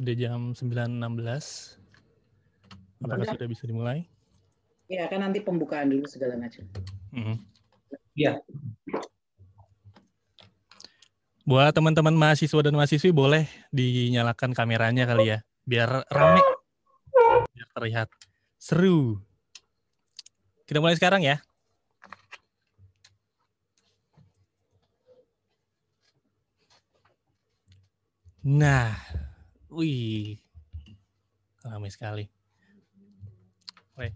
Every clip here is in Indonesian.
sudah jam 9.16. Apakah sudah bisa dimulai? Ya, kan nanti pembukaan dulu segala macam. Mhm. Iya. Buat teman-teman mahasiswa dan mahasiswi boleh dinyalakan kameranya kali ya, biar rame, biar terlihat seru. Kita mulai sekarang ya. Nah, wih, ramai sekali. Mulai.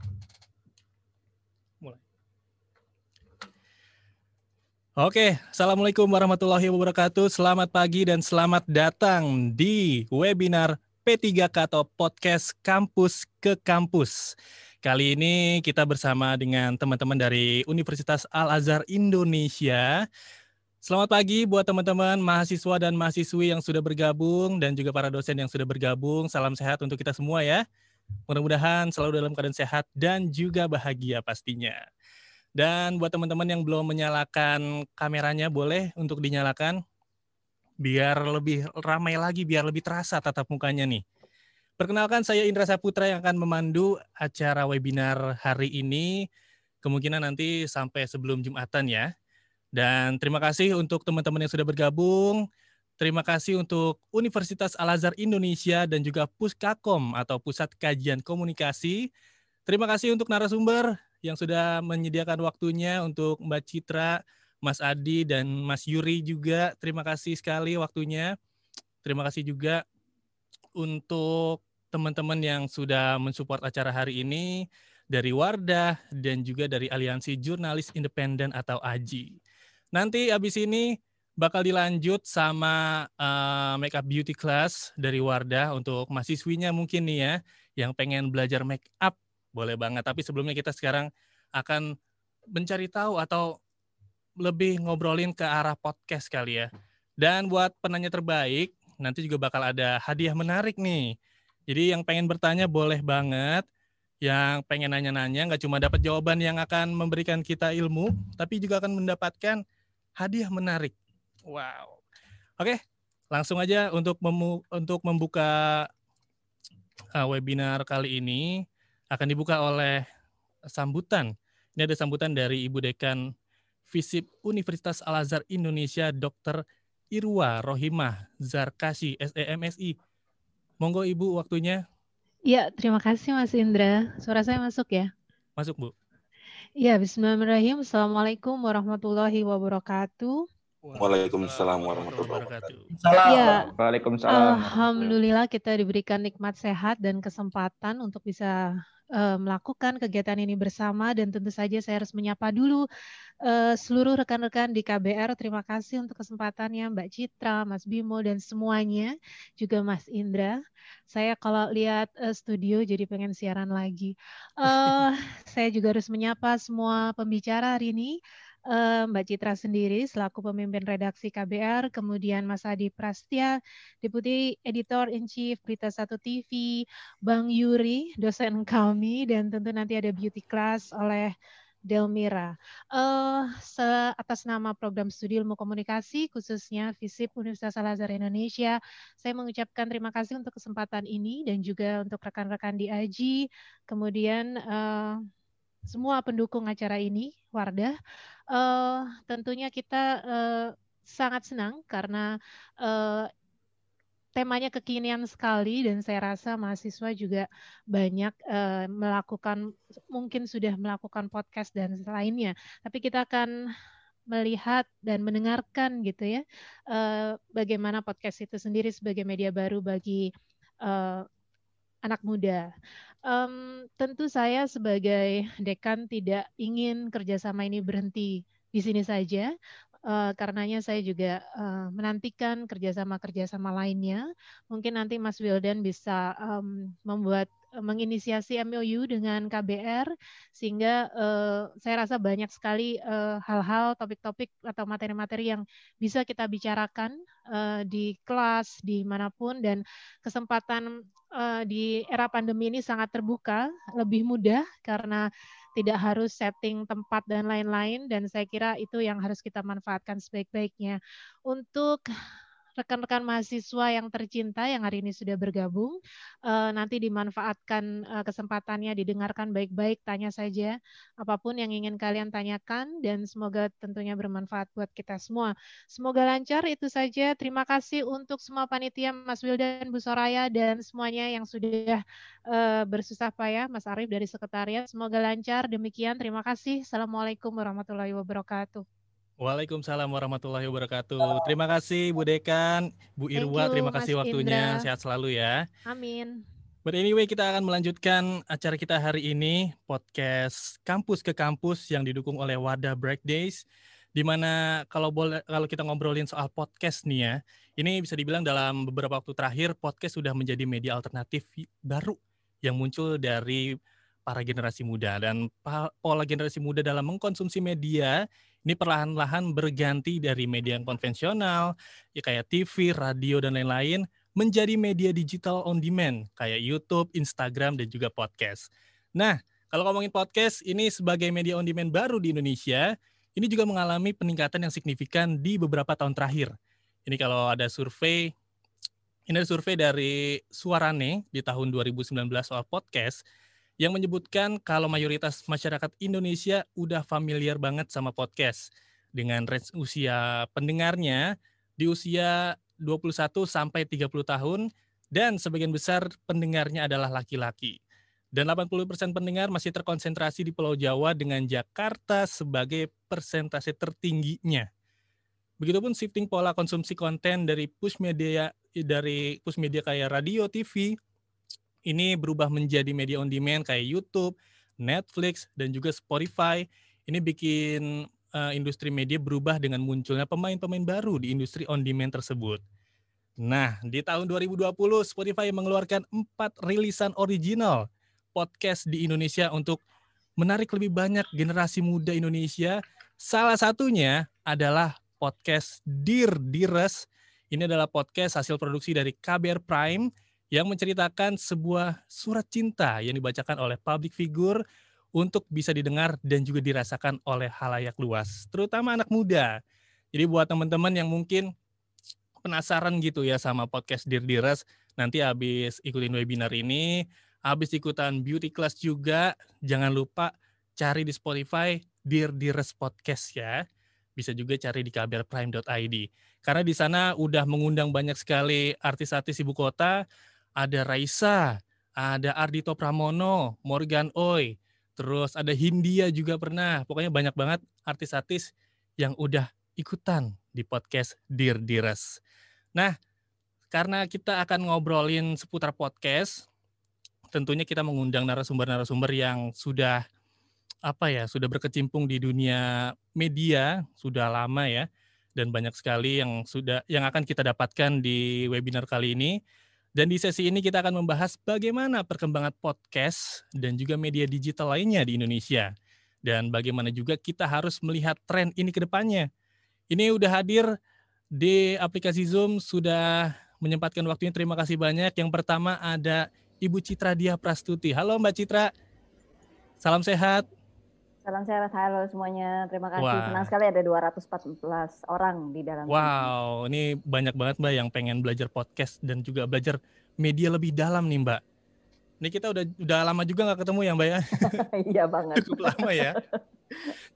Oke, Assalamualaikum warahmatullahi wabarakatuh. Selamat pagi dan selamat datang di webinar P3K atau Podcast Kampus ke Kampus. Kali ini kita bersama dengan teman-teman dari Universitas Al-Azhar Indonesia. Selamat pagi buat teman-teman mahasiswa dan mahasiswi yang sudah bergabung dan juga para dosen yang sudah bergabung. Salam sehat untuk kita semua ya. Mudah-mudahan selalu dalam keadaan sehat dan juga bahagia pastinya. Dan buat teman-teman yang belum menyalakan kameranya, boleh untuk dinyalakan biar lebih ramai lagi, biar lebih terasa tatap mukanya nih. Perkenalkan saya Indra Saputra yang akan memandu acara webinar hari ini. Kemungkinan nanti sampai sebelum Jumatan ya. Dan terima kasih untuk teman-teman yang sudah bergabung. Terima kasih untuk Universitas Al-Azhar Indonesia dan juga Puskakom atau Pusat Kajian Komunikasi. Terima kasih untuk narasumber yang sudah menyediakan waktunya untuk Mbak Citra, Mas Adi, dan Mas Yuri juga. Terima kasih sekali waktunya. Terima kasih juga untuk teman-teman yang sudah mensupport acara hari ini dari Wardah dan juga dari Aliansi Jurnalis Independen atau AJI. Nanti abis ini bakal dilanjut sama uh, makeup beauty class dari Wardah untuk mahasiswinya mungkin nih ya yang pengen belajar make up boleh banget. Tapi sebelumnya kita sekarang akan mencari tahu atau lebih ngobrolin ke arah podcast kali ya. Dan buat penanya terbaik nanti juga bakal ada hadiah menarik nih. Jadi yang pengen bertanya boleh banget. Yang pengen nanya-nanya nggak cuma dapat jawaban yang akan memberikan kita ilmu, tapi juga akan mendapatkan hadiah menarik Wow. Oke, langsung aja untuk memu untuk membuka uh, webinar kali ini akan dibuka oleh sambutan. Ini ada sambutan dari Ibu Dekan Visip Universitas Al-Azhar Indonesia Dr. Irwa Rohimah Zarkasi SEMSI. Monggo Ibu waktunya. Ya, terima kasih Mas Indra. Suara saya masuk ya? Masuk, Bu. Ya, bismillahirrahmanirrahim. Assalamualaikum warahmatullahi wabarakatuh. Waalaikumsalam warahmatullahi wabarakatuh. Ya, Waalaikumsalam. Alhamdulillah kita diberikan nikmat sehat dan kesempatan untuk bisa uh, melakukan kegiatan ini bersama dan tentu saja saya harus menyapa dulu uh, seluruh rekan-rekan di KBR. Terima kasih untuk kesempatannya Mbak Citra, Mas Bimo dan semuanya, juga Mas Indra. Saya kalau lihat uh, studio jadi pengen siaran lagi. Uh, saya juga harus menyapa semua pembicara hari ini. Eh, Mbak Citra sendiri selaku pemimpin redaksi KBR, kemudian Mas Adi Prastya, Deputi Editor in Chief Berita Satu TV, Bang Yuri, dosen kami, dan tentu nanti ada beauty class oleh Delmira. Uh, atas nama program studi ilmu komunikasi khususnya FISIP Universitas Al Azhar Indonesia, saya mengucapkan terima kasih untuk kesempatan ini dan juga untuk rekan-rekan di AJI, kemudian uh, semua pendukung acara ini, Wardah. Uh, tentunya kita uh, sangat senang karena uh, temanya kekinian sekali dan saya rasa mahasiswa juga banyak uh, melakukan mungkin sudah melakukan podcast dan lainnya. Tapi kita akan melihat dan mendengarkan gitu ya uh, bagaimana podcast itu sendiri sebagai media baru bagi uh, anak muda. Um, tentu saya sebagai dekan tidak ingin kerjasama ini berhenti di sini saja. Uh, karenanya saya juga uh, menantikan kerjasama-kerjasama lainnya. Mungkin nanti Mas Wildan bisa um, membuat menginisiasi MOU dengan KBR sehingga uh, saya rasa banyak sekali hal-hal, uh, topik-topik atau materi-materi yang bisa kita bicarakan uh, di kelas di mana pun dan kesempatan uh, di era pandemi ini sangat terbuka, lebih mudah karena tidak harus setting tempat dan lain-lain dan saya kira itu yang harus kita manfaatkan sebaik-baiknya. Untuk rekan-rekan mahasiswa yang tercinta yang hari ini sudah bergabung. Uh, nanti dimanfaatkan uh, kesempatannya, didengarkan baik-baik, tanya saja apa pun yang ingin kalian tanyakan dan semoga tentunya bermanfaat buat kita semua. Semoga lancar itu saja. Terima kasih untuk semua panitia Mas Wildan, Bu Soraya dan semuanya yang sudah uh, bersusah payah, Mas Arief dari sekretariat. Semoga lancar. Demikian, terima kasih. Assalamualaikum warahmatullahi wabarakatuh. Waalaikumsalam warahmatullahi wabarakatuh. Terima kasih Bu Dekan, Bu Irwa, you, terima kasih Mas waktunya. Indra. Sehat selalu ya. Amin. But anyway, kita akan melanjutkan acara kita hari ini, podcast Kampus ke Kampus yang didukung oleh Wadah Break Days. Di mana kalau boleh kalau kita ngobrolin soal podcast nih ya, ini bisa dibilang dalam beberapa waktu terakhir podcast sudah menjadi media alternatif baru yang muncul dari para generasi muda dan pola generasi muda dalam mengkonsumsi media ini perlahan-lahan berganti dari media yang konvensional, ya kayak TV, radio, dan lain-lain, menjadi media digital on demand, kayak YouTube, Instagram, dan juga podcast. Nah, kalau ngomongin podcast, ini sebagai media on demand baru di Indonesia, ini juga mengalami peningkatan yang signifikan di beberapa tahun terakhir. Ini kalau ada survei, ini ada survei dari Suarane di tahun 2019 soal podcast, yang menyebutkan kalau mayoritas masyarakat Indonesia udah familiar banget sama podcast dengan range usia pendengarnya di usia 21 sampai 30 tahun dan sebagian besar pendengarnya adalah laki-laki. Dan 80% pendengar masih terkonsentrasi di Pulau Jawa dengan Jakarta sebagai persentase tertingginya. Begitupun shifting pola konsumsi konten dari push media dari push media kayak radio, TV, ini berubah menjadi media on demand kayak YouTube, Netflix, dan juga Spotify. Ini bikin uh, industri media berubah dengan munculnya pemain-pemain baru di industri on demand tersebut. Nah, di tahun 2020 Spotify mengeluarkan empat rilisan original podcast di Indonesia untuk menarik lebih banyak generasi muda Indonesia. Salah satunya adalah podcast Dear Dires. Ini adalah podcast hasil produksi dari KBR Prime yang menceritakan sebuah surat cinta yang dibacakan oleh public figure untuk bisa didengar dan juga dirasakan oleh halayak luas, terutama anak muda. Jadi buat teman-teman yang mungkin penasaran gitu ya sama podcast Dear Dires, nanti habis ikutin webinar ini, habis ikutan beauty class juga, jangan lupa cari di Spotify Dear Dires Podcast ya. Bisa juga cari di kbrprime.id. Karena di sana udah mengundang banyak sekali artis-artis ibu kota, ada Raisa, ada Ardito Pramono, Morgan Oi, terus ada Hindia juga pernah. Pokoknya banyak banget artis-artis yang udah ikutan di podcast Dear Dires. Nah, karena kita akan ngobrolin seputar podcast, tentunya kita mengundang narasumber-narasumber yang sudah apa ya, sudah berkecimpung di dunia media sudah lama ya dan banyak sekali yang sudah yang akan kita dapatkan di webinar kali ini. Dan di sesi ini kita akan membahas bagaimana perkembangan podcast dan juga media digital lainnya di Indonesia. Dan bagaimana juga kita harus melihat tren ini ke depannya. Ini udah hadir di aplikasi Zoom, sudah menyempatkan waktunya. Terima kasih banyak. Yang pertama ada Ibu Citra Dia Prastuti. Halo Mbak Citra, salam sehat. Salam sehat, halo semuanya. Terima kasih. Wah. Senang sekali ada 214 orang di dalam. Wow, ini banyak banget Mbak yang pengen belajar podcast dan juga belajar media lebih dalam nih Mbak. Ini kita udah udah lama juga nggak ketemu ya Mbak ya? iya banget. Cukup lama ya.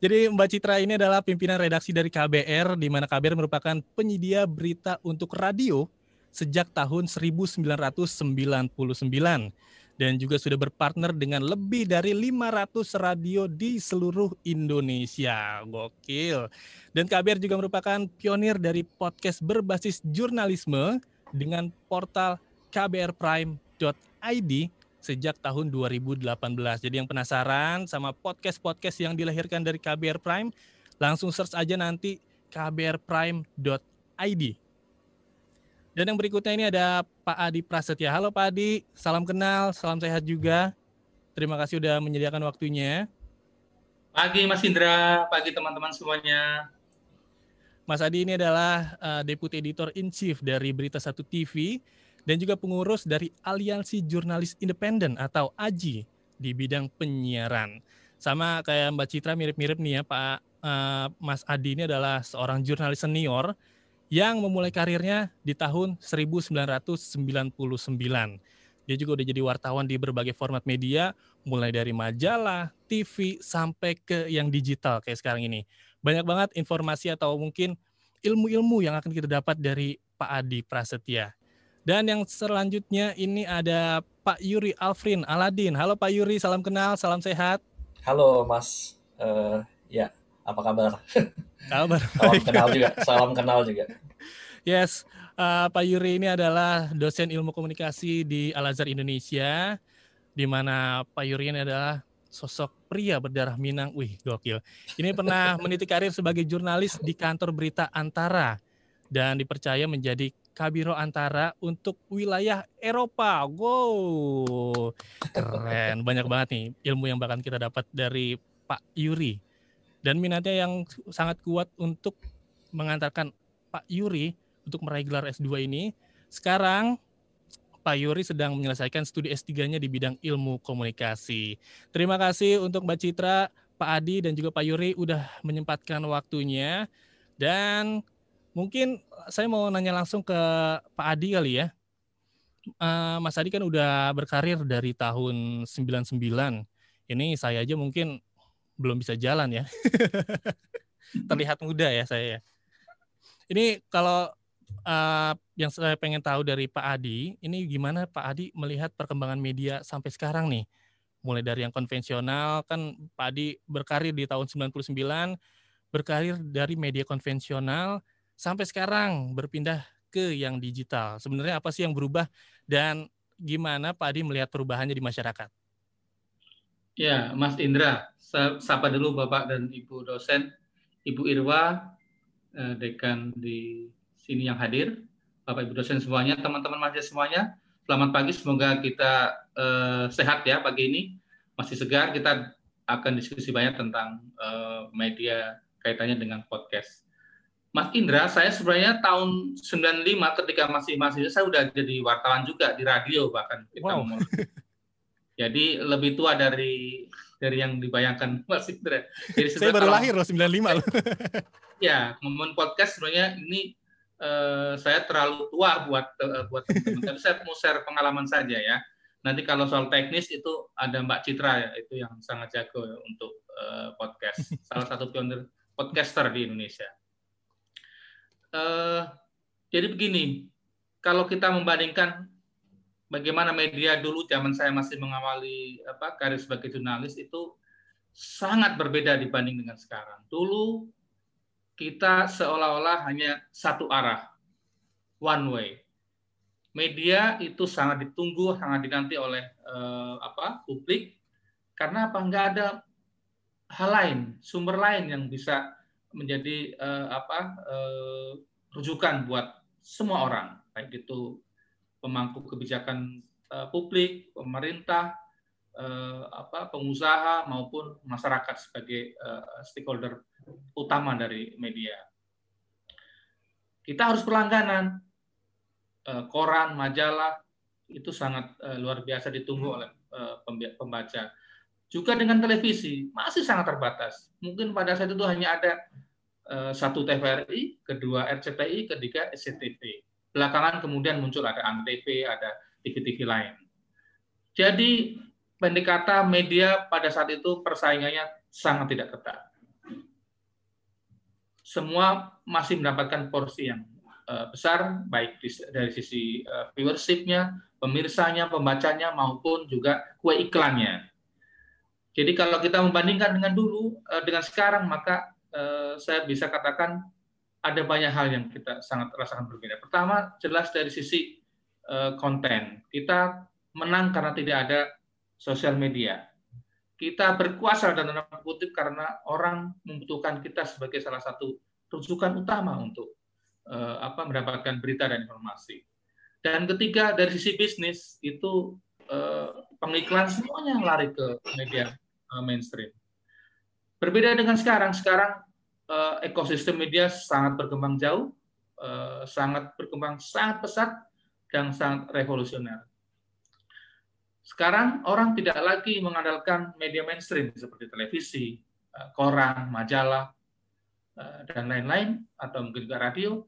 Jadi Mbak Citra ini adalah pimpinan redaksi dari KBR, di mana KBR merupakan penyedia berita untuk radio sejak tahun 1999 dan juga sudah berpartner dengan lebih dari 500 radio di seluruh Indonesia. Gokil. Dan KBR juga merupakan pionir dari podcast berbasis jurnalisme dengan portal kbrprime.id sejak tahun 2018. Jadi yang penasaran sama podcast-podcast yang dilahirkan dari KBR Prime, langsung search aja nanti kbrprime.id. Dan yang berikutnya ini ada Pak Adi Prasetya. Halo Pak Adi, salam kenal, salam sehat juga. Terima kasih sudah menyediakan waktunya. Pagi Mas Indra, pagi teman-teman semuanya. Mas Adi ini adalah uh, Deputi Editor in Chief dari Berita Satu TV dan juga pengurus dari Aliansi Jurnalis Independen atau AJI di bidang penyiaran. Sama kayak Mbak Citra mirip-mirip nih ya Pak uh, Mas Adi ini adalah seorang jurnalis senior yang memulai karirnya di tahun 1999. Dia juga udah jadi wartawan di berbagai format media, mulai dari majalah, TV, sampai ke yang digital kayak sekarang ini. Banyak banget informasi atau mungkin ilmu-ilmu yang akan kita dapat dari Pak Adi Prasetya. Dan yang selanjutnya ini ada Pak Yuri Alfrin Aladin. Halo Pak Yuri, salam kenal, salam sehat. Halo Mas, uh, ya apa kabar? Kabar. salam kenal juga, salam kenal juga. Yes, uh, Pak Yuri ini adalah dosen ilmu komunikasi di Al Azhar Indonesia, di mana Pak Yuri ini adalah sosok pria berdarah Minang. Wih, gokil. Ini pernah meniti karir sebagai jurnalis di kantor berita Antara dan dipercaya menjadi Kabiro Antara untuk wilayah Eropa. Wow, keren. Banyak banget nih ilmu yang bahkan kita dapat dari Pak Yuri. Dan minatnya yang sangat kuat untuk mengantarkan Pak Yuri untuk meraih gelar S2 ini. Sekarang Pak Yuri sedang menyelesaikan studi S3-nya di bidang ilmu komunikasi. Terima kasih untuk Mbak Citra, Pak Adi, dan juga Pak Yuri udah menyempatkan waktunya. Dan Mungkin saya mau nanya langsung ke Pak Adi kali ya. Uh, Mas Adi kan udah berkarir dari tahun 99. Ini saya aja mungkin belum bisa jalan ya. Terlihat muda ya saya. Ini kalau uh, yang saya pengen tahu dari Pak Adi, ini gimana Pak Adi melihat perkembangan media sampai sekarang nih? Mulai dari yang konvensional, kan Pak Adi berkarir di tahun 99, berkarir dari media konvensional, sampai sekarang berpindah ke yang digital. Sebenarnya apa sih yang berubah dan gimana Pak Adi melihat perubahannya di masyarakat? Ya, Mas Indra, sapa dulu Bapak dan Ibu dosen, Ibu Irwa, eh, dekan di sini yang hadir, Bapak Ibu dosen semuanya, teman-teman mahasiswa semuanya, selamat pagi, semoga kita eh, sehat ya pagi ini, masih segar, kita akan diskusi banyak tentang eh, media kaitannya dengan podcast. Mas Indra, saya sebenarnya tahun 95 ketika masih mahasiswa saya sudah jadi wartawan juga di radio bahkan. Wow. Jadi lebih tua dari dari yang dibayangkan Mas Indra. Jadi saya baru lahir loh 95 loh. ya, ngomong podcast sebenarnya ini uh, saya terlalu tua buat uh, buat teman-teman. Tapi saya mau share pengalaman saja ya. Nanti kalau soal teknis itu ada Mbak Citra ya, itu yang sangat jago ya, untuk uh, podcast. Salah satu pionir podcaster di Indonesia uh, jadi begini, kalau kita membandingkan bagaimana media dulu zaman saya masih mengawali apa karir sebagai jurnalis itu sangat berbeda dibanding dengan sekarang. Dulu kita seolah-olah hanya satu arah, one way. Media itu sangat ditunggu, sangat dinanti oleh eh, apa publik karena apa? Enggak ada hal lain, sumber lain yang bisa menjadi uh, apa uh, rujukan buat semua orang, baik itu pemangku kebijakan uh, publik, pemerintah, uh, apa pengusaha maupun masyarakat sebagai uh, stakeholder utama dari media. Kita harus berlangganan koran, majalah itu sangat luar biasa ditunggu oleh pembaca juga dengan televisi masih sangat terbatas. Mungkin pada saat itu hanya ada satu TVRI, kedua RCTI, ketiga SCTV. Belakangan kemudian muncul ada ANTV, ada TV-TV lain. Jadi pendek kata media pada saat itu persaingannya sangat tidak ketat. Semua masih mendapatkan porsi yang uh, besar, baik dari sisi uh, viewership-nya, pemirsanya, pembacanya, maupun juga kue iklannya jadi kalau kita membandingkan dengan dulu eh, dengan sekarang maka eh, saya bisa katakan ada banyak hal yang kita sangat rasakan berbeda. Pertama jelas dari sisi eh, konten kita menang karena tidak ada sosial media. Kita berkuasa dan tanda kutip karena orang membutuhkan kita sebagai salah satu rujukan utama untuk apa mendapatkan berita dan informasi. Dan ketiga dari sisi bisnis itu pengiklan semuanya lari ke media mainstream. Berbeda dengan sekarang, sekarang uh, ekosistem media sangat berkembang jauh, uh, sangat berkembang sangat pesat dan sangat revolusioner. Sekarang orang tidak lagi mengandalkan media mainstream seperti televisi, uh, koran, majalah, uh, dan lain-lain, atau mungkin juga radio.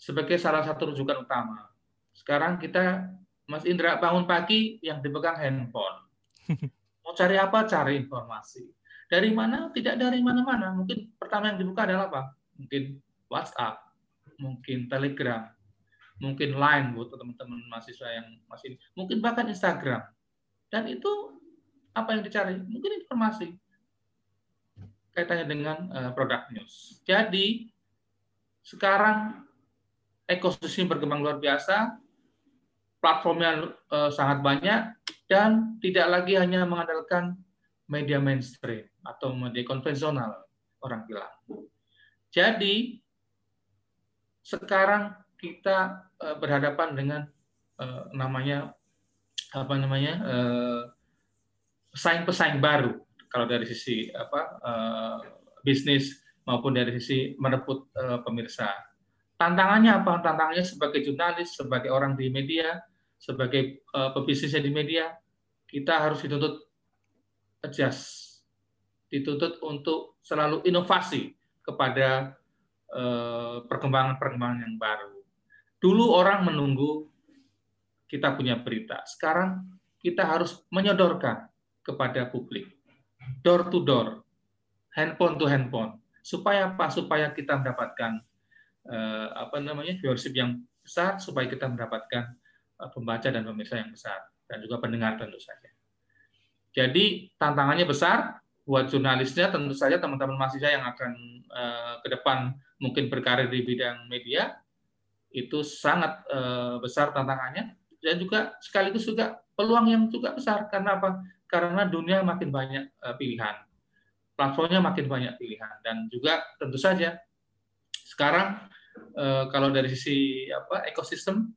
sebagai salah satu rujukan utama. Sekarang kita Mas Indra bangun pagi yang dipegang handphone. Mau cari apa? Cari informasi. Dari mana? Tidak dari mana-mana. Mungkin pertama yang dibuka adalah apa? Mungkin WhatsApp, mungkin Telegram, mungkin Line buat teman-teman mahasiswa yang masih, mungkin bahkan Instagram. Dan itu apa yang dicari? Mungkin informasi kaitannya dengan uh, produk news. Jadi sekarang ekosistem berkembang luar biasa, platformnya uh, sangat banyak dan tidak lagi hanya mengandalkan media mainstream atau media konvensional orang bilang. Jadi sekarang kita uh, berhadapan dengan uh, namanya apa namanya uh, pesaing-pesaing baru kalau dari sisi apa bisnis maupun dari sisi merebut pemirsa. Tantangannya apa? Tantangannya sebagai jurnalis, sebagai orang di media, sebagai pebisnisnya di media, kita harus dituntut adjust, dituntut untuk selalu inovasi kepada perkembangan-perkembangan yang baru. Dulu orang menunggu kita punya berita, sekarang kita harus menyodorkan kepada publik door to door, handphone to handphone. Supaya apa? Supaya kita mendapatkan uh, apa namanya viewership yang besar, supaya kita mendapatkan uh, pembaca dan pemirsa yang besar dan juga pendengar tentu saja. Jadi tantangannya besar buat jurnalisnya tentu saja teman-teman mahasiswa yang akan uh, ke depan mungkin berkarir di bidang media itu sangat uh, besar tantangannya. Dan juga sekaligus juga peluang yang juga besar. Karena apa? karena dunia makin banyak eh, pilihan, platformnya makin banyak pilihan, dan juga tentu saja sekarang eh, kalau dari sisi apa ekosistem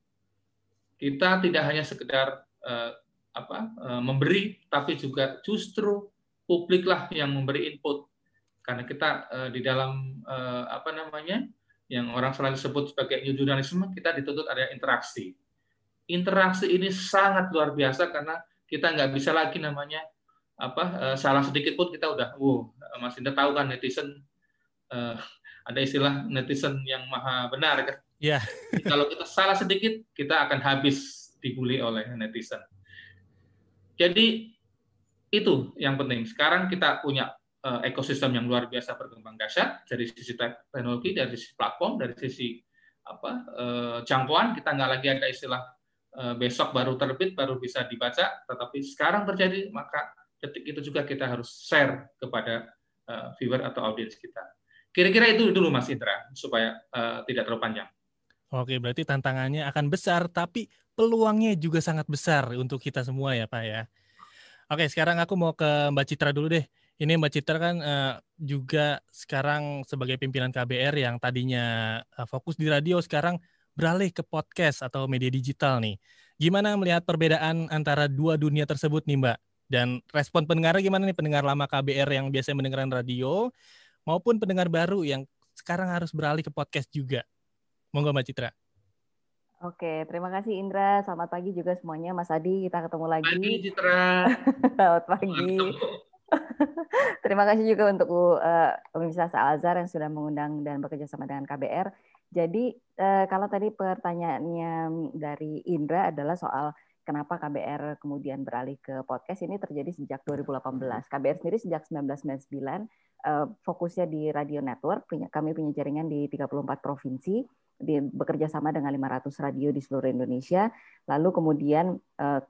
kita tidak hanya sekedar eh, apa memberi, tapi juga justru publiklah yang memberi input karena kita di dalam apa namanya yang orang selalu sebut sebagai new journalism kita dituntut ada interaksi. Interaksi ini sangat luar biasa karena kita nggak bisa lagi namanya apa uh, salah sedikit pun kita udah wow Mas Indra tahu kan netizen uh, ada istilah netizen yang maha benar kan yeah. kalau kita salah sedikit kita akan habis dibully oleh netizen jadi itu yang penting sekarang kita punya uh, ekosistem yang luar biasa berkembang dahsyat dari sisi teknologi dari sisi platform dari sisi apa uh, jangkauan kita nggak lagi ada istilah Eh, besok baru terbit, baru bisa dibaca, tetapi sekarang terjadi, maka detik itu juga kita harus share kepada eh, viewer atau audiens kita. Kira-kira itu dulu Mas Indra, supaya tidak terlalu panjang. Oke, berarti tantangannya akan besar, tapi peluangnya juga sangat besar untuk kita semua ya Pak ya. Oke, sekarang aku mau ke Mbak Citra dulu deh. Ini Mbak Citra kan uh, juga sekarang sebagai pimpinan KBR yang tadinya uh, fokus di radio, sekarang beralih ke podcast atau media digital nih. Gimana melihat perbedaan antara dua dunia tersebut nih Mbak? Dan respon pendengar gimana nih pendengar lama KBR yang biasanya mendengarkan radio maupun pendengar baru yang sekarang harus beralih ke podcast juga. Monggo Mbak Citra. Oke, terima kasih Indra. Selamat pagi juga semuanya, Mas Adi. Kita ketemu lagi. Pagi Citra. Selamat pagi. terima kasih juga untuk uh, Universitas Al Azhar yang sudah mengundang dan bekerja sama dengan KBR. Jadi eh, kalau tadi pertanyaannya dari Indra adalah soal kenapa KBR kemudian beralih ke podcast ini terjadi sejak 2018. KBR sendiri sejak 1999 eh, fokusnya di radio network, kami punya jaringan di 34 provinsi, bekerja sama dengan 500 radio di seluruh Indonesia. Lalu kemudian eh,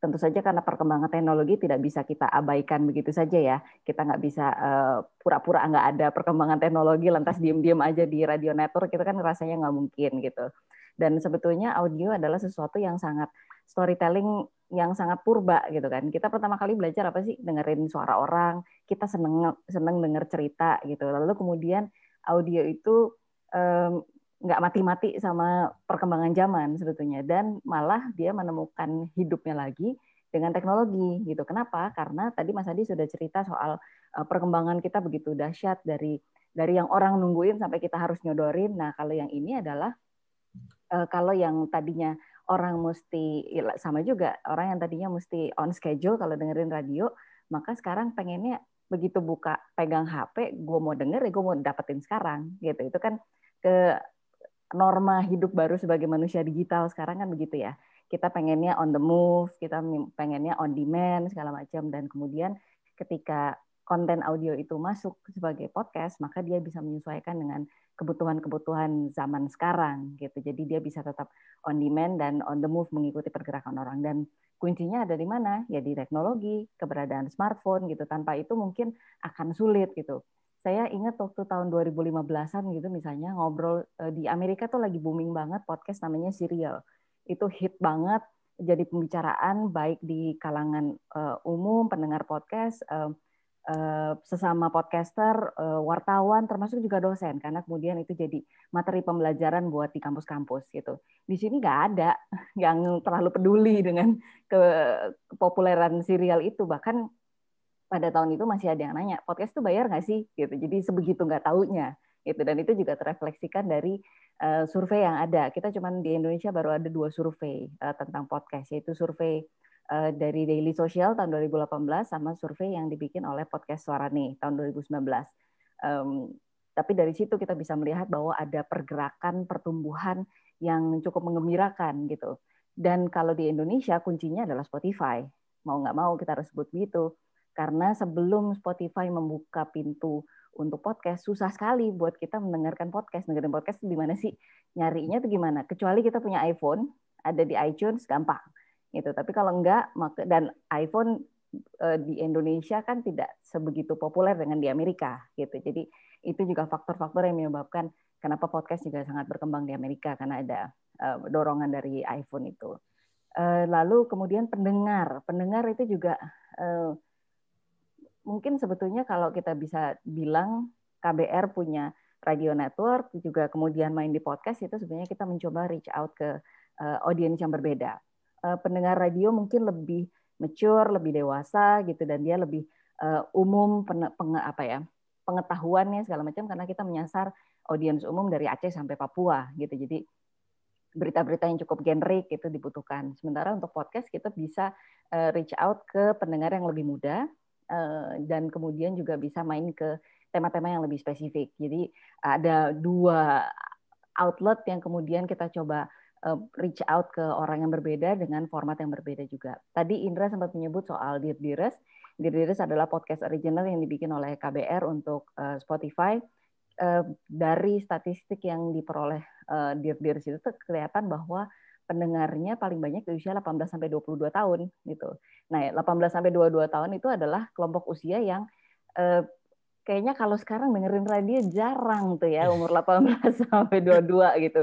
tentu saja karena perkembangan teknologi tidak bisa kita abaikan begitu saja ya. Kita nggak bisa uh, pura-pura nggak ada perkembangan teknologi lantas diem-diem aja di radio network itu kan rasanya nggak mungkin gitu. Dan sebetulnya audio adalah sesuatu yang sangat storytelling yang sangat purba gitu kan. Kita pertama kali belajar apa sih dengerin suara orang, kita seneng seneng denger cerita gitu. Lalu kemudian audio itu um, nggak mati-mati sama perkembangan zaman sebetulnya dan malah dia menemukan hidupnya lagi dengan teknologi gitu. Kenapa? Karena tadi Mas Adi sudah cerita soal uh, perkembangan kita begitu dahsyat dari dari yang orang nungguin sampai kita harus nyodorin. Nah, kalau yang ini adalah uh, kalau yang tadinya orang mesti ya, sama juga orang yang tadinya mesti on schedule kalau dengerin radio, maka sekarang pengennya begitu buka pegang HP, gue mau denger ya gue mau dapetin sekarang gitu. Itu kan ke norma hidup baru sebagai manusia digital sekarang kan begitu ya. Kita pengennya on the move, kita pengennya on demand segala macam dan kemudian ketika konten audio itu masuk sebagai podcast, maka dia bisa menyesuaikan dengan kebutuhan-kebutuhan zaman sekarang gitu. Jadi dia bisa tetap on demand dan on the move mengikuti pergerakan orang dan kuncinya ada di mana? Ya di teknologi, keberadaan smartphone gitu. Tanpa itu mungkin akan sulit gitu. Saya ingat waktu tahun 2015-an gitu misalnya ngobrol eh, di Amerika tuh lagi booming banget podcast namanya Serial. Itu hit banget jadi pembicaraan baik di kalangan uh, umum pendengar podcast uh, Eh, sesama podcaster, eh, wartawan, termasuk juga dosen, karena kemudian itu jadi materi pembelajaran buat di kampus-kampus gitu. Di sini nggak ada yang terlalu peduli dengan kepopuleran serial itu, bahkan pada tahun itu masih ada yang nanya podcast itu bayar nggak sih gitu. Jadi sebegitu nggak taunya gitu dan itu juga terefleksikan dari uh, survei yang ada. Kita cuman di Indonesia baru ada dua survei uh, tentang podcast yaitu survei Eh, dari Daily Social tahun 2018 sama survei yang dibikin oleh podcast Suara nih tahun 2019. Um, tapi dari situ kita bisa melihat bahwa ada pergerakan pertumbuhan yang cukup mengembirakan gitu. Dan kalau di Indonesia kuncinya adalah Spotify. Mau nggak mau kita harus sebut begitu. Karena sebelum Spotify membuka pintu untuk podcast, susah sekali buat kita mendengarkan podcast. Dengerin podcast di mana sih? Nyarinya itu gimana? Kecuali kita punya iPhone, ada di iTunes, gampang gitu. Tapi kalau enggak dan iPhone eh, di Indonesia kan tidak sebegitu populer dengan di Amerika gitu. Jadi itu juga faktor-faktor yang menyebabkan kenapa podcast juga sangat berkembang di Amerika karena ada eh, dorongan dari iPhone itu. Eh, lalu kemudian pendengar, pendengar itu juga mungkin sebetulnya kalau kita bisa bilang KBR punya radio network juga kemudian main di podcast itu sebenarnya kita mencoba reach out ke audiens yang berbeda uh, pendengar radio mungkin lebih mature, lebih dewasa gitu dan dia lebih uh, umum pen, apa ya pengetahuannya segala macam karena kita menyasar audiens umum dari Aceh sampai Papua gitu. Jadi berita-berita yang cukup generik itu dibutuhkan. Sementara untuk podcast kita bisa uh, reach out ke pendengar yang lebih muda uh, dan kemudian juga bisa main ke tema-tema yang lebih spesifik. Jadi ada dua outlet yang kemudian kita coba Eh, reach out ke orang yang berbeda dengan format yang berbeda juga. Tadi Indra sempat menyebut soal Dear Dearest. Dear Dearest adalah podcast original yang dibikin oleh KBR untuk uh, Spotify. Dari statistik yang diperoleh Dear Dearest itu kelihatan bahwa pendengarnya paling banyak di usia 18 sampai 22 tahun gitu. Nah, 18 sampai 22 tahun itu adalah kelompok usia yang uh, kayaknya kalau sekarang dengerin radio jarang tuh ya umur 18 sampai 22 gitu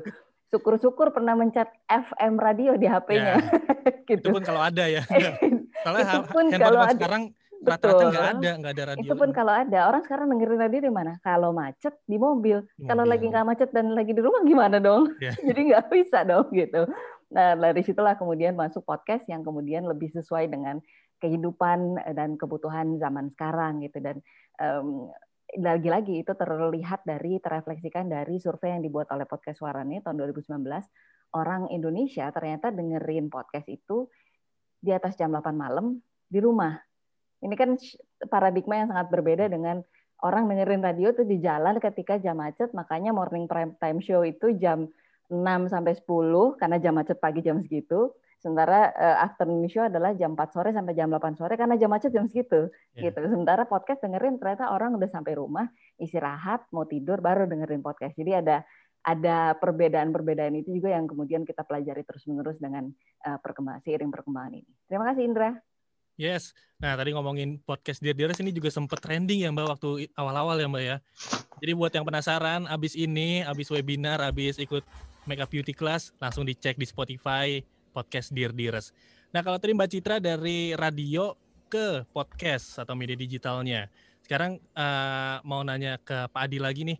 syukur-syukur pernah mencet FM radio di HP-nya. Ya, gitu. Itu pun kalau ada ya. Soalnya itu pun kalau ada, sekarang rata-rata nggak ada, nggak ada radio. Itu pun kalau ada. Orang sekarang dengerin radio di mana? Kalau macet di mobil. mobil. Kalau lagi nggak macet dan lagi di rumah gimana dong? Ya. Jadi nggak bisa dong gitu. Nah dari situlah kemudian masuk podcast yang kemudian lebih sesuai dengan kehidupan dan kebutuhan zaman sekarang gitu dan um, lagi-lagi itu terlihat dari terefleksikan dari survei yang dibuat oleh podcast Suarane tahun 2019 orang Indonesia ternyata dengerin podcast itu di atas jam 8 malam di rumah. Ini kan paradigma yang sangat berbeda dengan orang dengerin radio itu di jalan ketika jam macet, makanya morning prime time show itu jam 6 sampai 10 karena jam macet pagi jam segitu. Sementara uh, afternoon show adalah jam 4 sore sampai jam 8 sore karena jam macet jam segitu. Yeah. gitu. Sementara podcast dengerin ternyata orang udah sampai rumah, istirahat, mau tidur baru dengerin podcast. Jadi ada ada perbedaan-perbedaan itu juga yang kemudian kita pelajari terus-menerus dengan uh, perkembangan seiring perkembangan ini. Terima kasih Indra. Yes. Nah, tadi ngomongin podcast Dear Dearest ini juga sempat trending ya Mbak waktu awal-awal ya Mbak ya. Jadi buat yang penasaran abis ini, abis webinar, abis ikut Makeup Beauty Class, langsung dicek di Spotify, podcast Dear Dearest. Nah, kalau tadi Mbak Citra dari radio ke podcast atau media digitalnya. Sekarang uh, mau nanya ke Pak Adi lagi nih.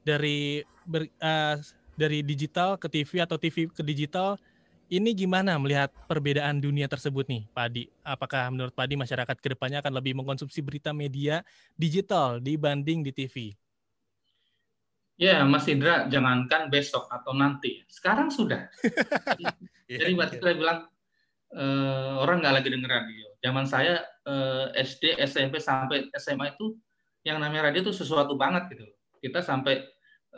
Dari ber, uh, dari digital ke TV atau TV ke digital, ini gimana melihat perbedaan dunia tersebut nih, Pak Adi? Apakah menurut Pak Adi masyarakat ke depannya akan lebih mengkonsumsi berita media digital dibanding di TV? Ya, Mas Indra, jangankan besok atau nanti, sekarang sudah. Iya, Jadi Mbak Citra bilang e, orang nggak lagi denger radio. Zaman saya eh, SD, SMP sampai SMA itu yang namanya radio itu sesuatu banget gitu. Kita sampai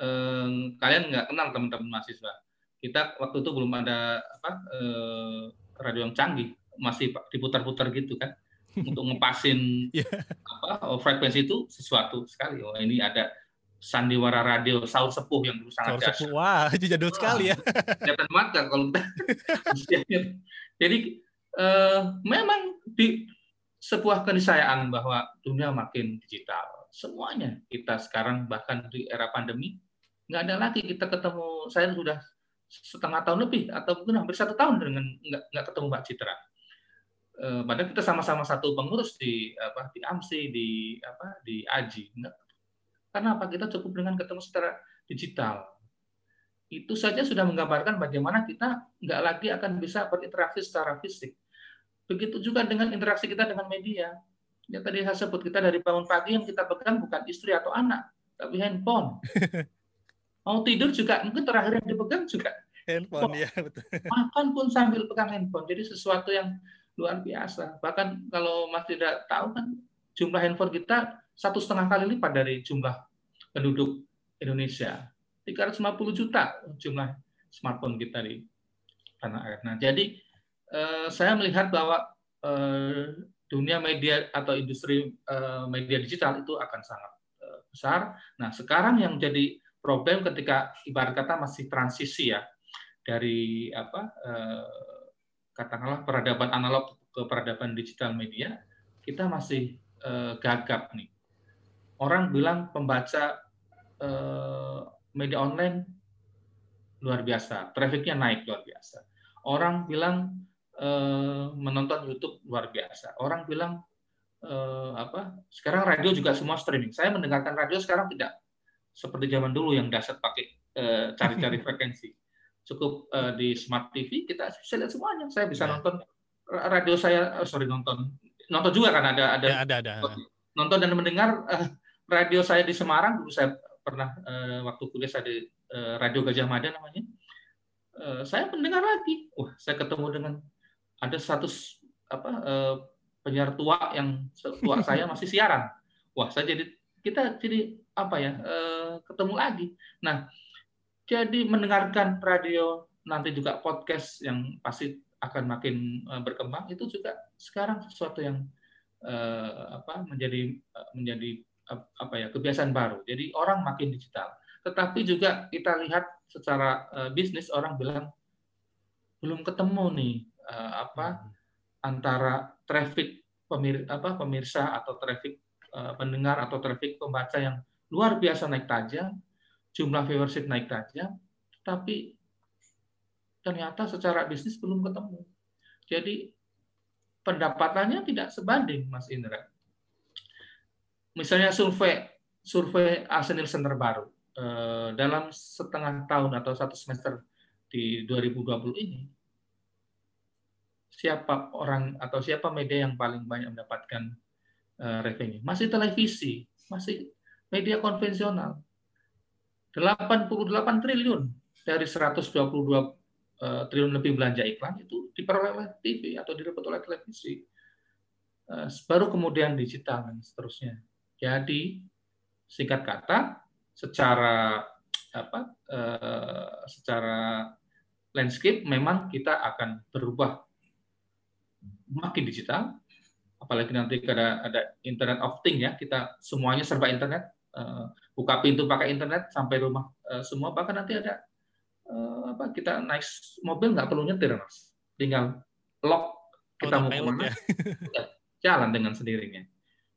eh, kalian nggak kenal teman-teman mahasiswa. Kita waktu itu belum ada apa eh, radio yang canggih, masih diputar-putar gitu kan untuk ngepasin yeah. apa oh, frekuensi itu sesuatu sekali. Oh ini ada sandiwara radio sahur sepuh yang dulu sangat dahsyat. Wah, itu jadul Wah, sekali ya. Kelihatan banget kan kalau kita. Jadi eh, memang di sebuah keniscayaan bahwa dunia makin digital. Semuanya kita sekarang bahkan di era pandemi nggak ada lagi kita ketemu. Saya sudah setengah tahun lebih atau mungkin hampir satu tahun dengan nggak, nggak ketemu Mbak Citra. Eh, padahal kita sama-sama satu pengurus di apa di AMSI di apa di AJI. Nggak karena apa? Kita cukup dengan ketemu secara digital. Itu saja sudah menggambarkan bagaimana kita nggak lagi akan bisa berinteraksi secara fisik. Begitu juga dengan interaksi kita dengan media. Ya tadi saya sebut kita dari bangun pagi yang kita pegang bukan istri atau anak, tapi handphone. Mau tidur juga mungkin terakhir yang dipegang juga handphone ya betul. Makan pun sambil pegang handphone. Jadi sesuatu yang luar biasa. Bahkan kalau Mas tidak tahu kan jumlah handphone kita satu setengah kali lipat dari jumlah penduduk Indonesia. 350 juta jumlah smartphone kita di tanah air. Nah, jadi eh, saya melihat bahwa eh, dunia media atau industri eh, media digital itu akan sangat besar. Nah, sekarang yang jadi problem ketika ibarat kata masih transisi ya dari apa katakanlah peradaban analog ke peradaban digital media, kita masih eh, gagap nih orang bilang pembaca eh, media online luar biasa, trafficnya naik luar biasa. Orang bilang eh, menonton YouTube luar biasa. Orang bilang eh, apa? Sekarang radio juga semua streaming. Saya mendengarkan radio sekarang tidak seperti zaman dulu yang dasar pakai eh, cari-cari frekuensi. Cukup eh, di smart TV kita bisa lihat semuanya. Saya bisa ya. nonton radio saya, oh, sorry nonton, nonton juga kan ada ada, ya, ada, ada. nonton dan mendengar radio saya di Semarang dulu saya pernah uh, waktu kuliah saya di uh, Radio Gajah Mada namanya. Uh, saya mendengar lagi, wah saya ketemu dengan ada satu apa uh, penyiar tua yang tua saya masih siaran. Wah saya jadi kita jadi apa ya uh, ketemu lagi. Nah jadi mendengarkan radio nanti juga podcast yang pasti akan makin berkembang itu juga sekarang sesuatu yang uh, apa menjadi menjadi apa ya kebiasaan baru. Jadi orang makin digital. Tetapi juga kita lihat secara uh, bisnis orang bilang belum ketemu nih uh, apa hmm. antara traffic pemir apa pemirsa atau traffic uh, pendengar atau traffic pembaca yang luar biasa naik tajam, jumlah viewership naik tajam, tapi ternyata secara bisnis belum ketemu. Jadi pendapatannya tidak sebanding, Mas Indra. Misalnya survei survei Asen Nielsen terbaru eh, dalam setengah tahun atau satu semester di 2020 ini siapa orang atau siapa media yang paling banyak mendapatkan eh, revenue? Masih televisi masih media konvensional. 88 triliun dari 122 eh, triliun lebih belanja iklan itu diperoleh oleh TV atau didapat oleh televisi baru kemudian digital dan seterusnya jadi singkat kata, secara apa? Eh, secara landscape memang kita akan berubah makin digital, apalagi nanti ada ada Internet of Things ya, kita semuanya serba internet, eh, buka pintu pakai internet sampai rumah eh, semua, bahkan nanti ada eh, apa? Kita naik mobil nggak perlu nyetir mas, tinggal lock kita mau ke mana, ya, jalan dengan sendirinya.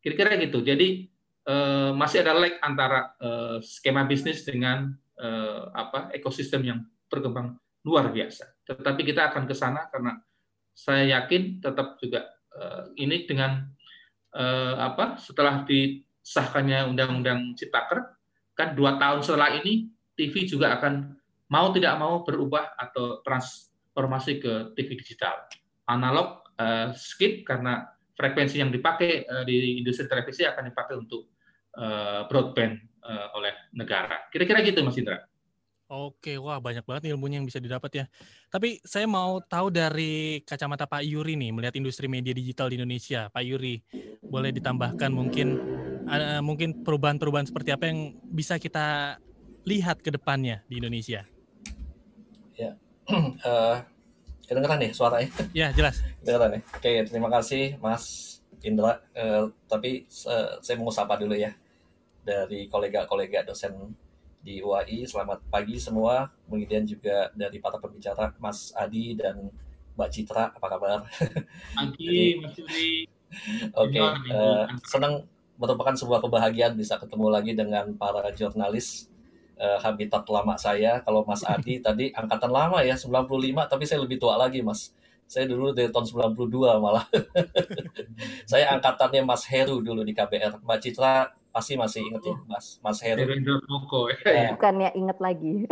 Kira-kira gitu. Jadi uh, masih ada lag antara uh, skema bisnis dengan uh, apa ekosistem yang berkembang luar biasa. Tetapi kita akan ke sana karena saya yakin tetap juga uh, ini dengan uh, apa setelah disahkannya Undang-Undang Ciptaker kan dua tahun setelah ini TV juga akan mau tidak mau berubah atau transformasi ke TV digital. Analog uh, skip karena frekuensi yang dipakai uh, di industri televisi akan dipakai untuk uh, broadband uh, oleh negara. Kira-kira gitu Mas Indra. Oke, wah banyak banget ilmunya yang bisa didapat ya. Tapi saya mau tahu dari kacamata Pak Yuri nih, melihat industri media digital di Indonesia. Pak Yuri, boleh ditambahkan mungkin uh, mungkin perubahan-perubahan seperti apa yang bisa kita lihat ke depannya di Indonesia? Ya, uh, kedengeran nih suaranya? Ya, jelas. kedengeran nih. Oke, terima kasih Mas Indra. Uh, tapi uh, saya mau sapa dulu ya dari kolega-kolega dosen di UAI. Selamat pagi semua. Kemudian juga dari para pembicara Mas Adi dan Mbak Citra. Apa kabar? Pagi, Mas Yuri. Oke, okay, uh, senang merupakan sebuah kebahagiaan bisa ketemu lagi dengan para jurnalis uh, habitat lama saya. Kalau Mas Adi tadi angkatan lama ya, 95, tapi saya lebih tua lagi, Mas. Saya dulu dari tahun 92 malah. saya angkatannya Mas Heru dulu di KBR. Mbak Citra pasti masih inget ya, Mas Mas Heru. Ya. Bukannya inget lagi.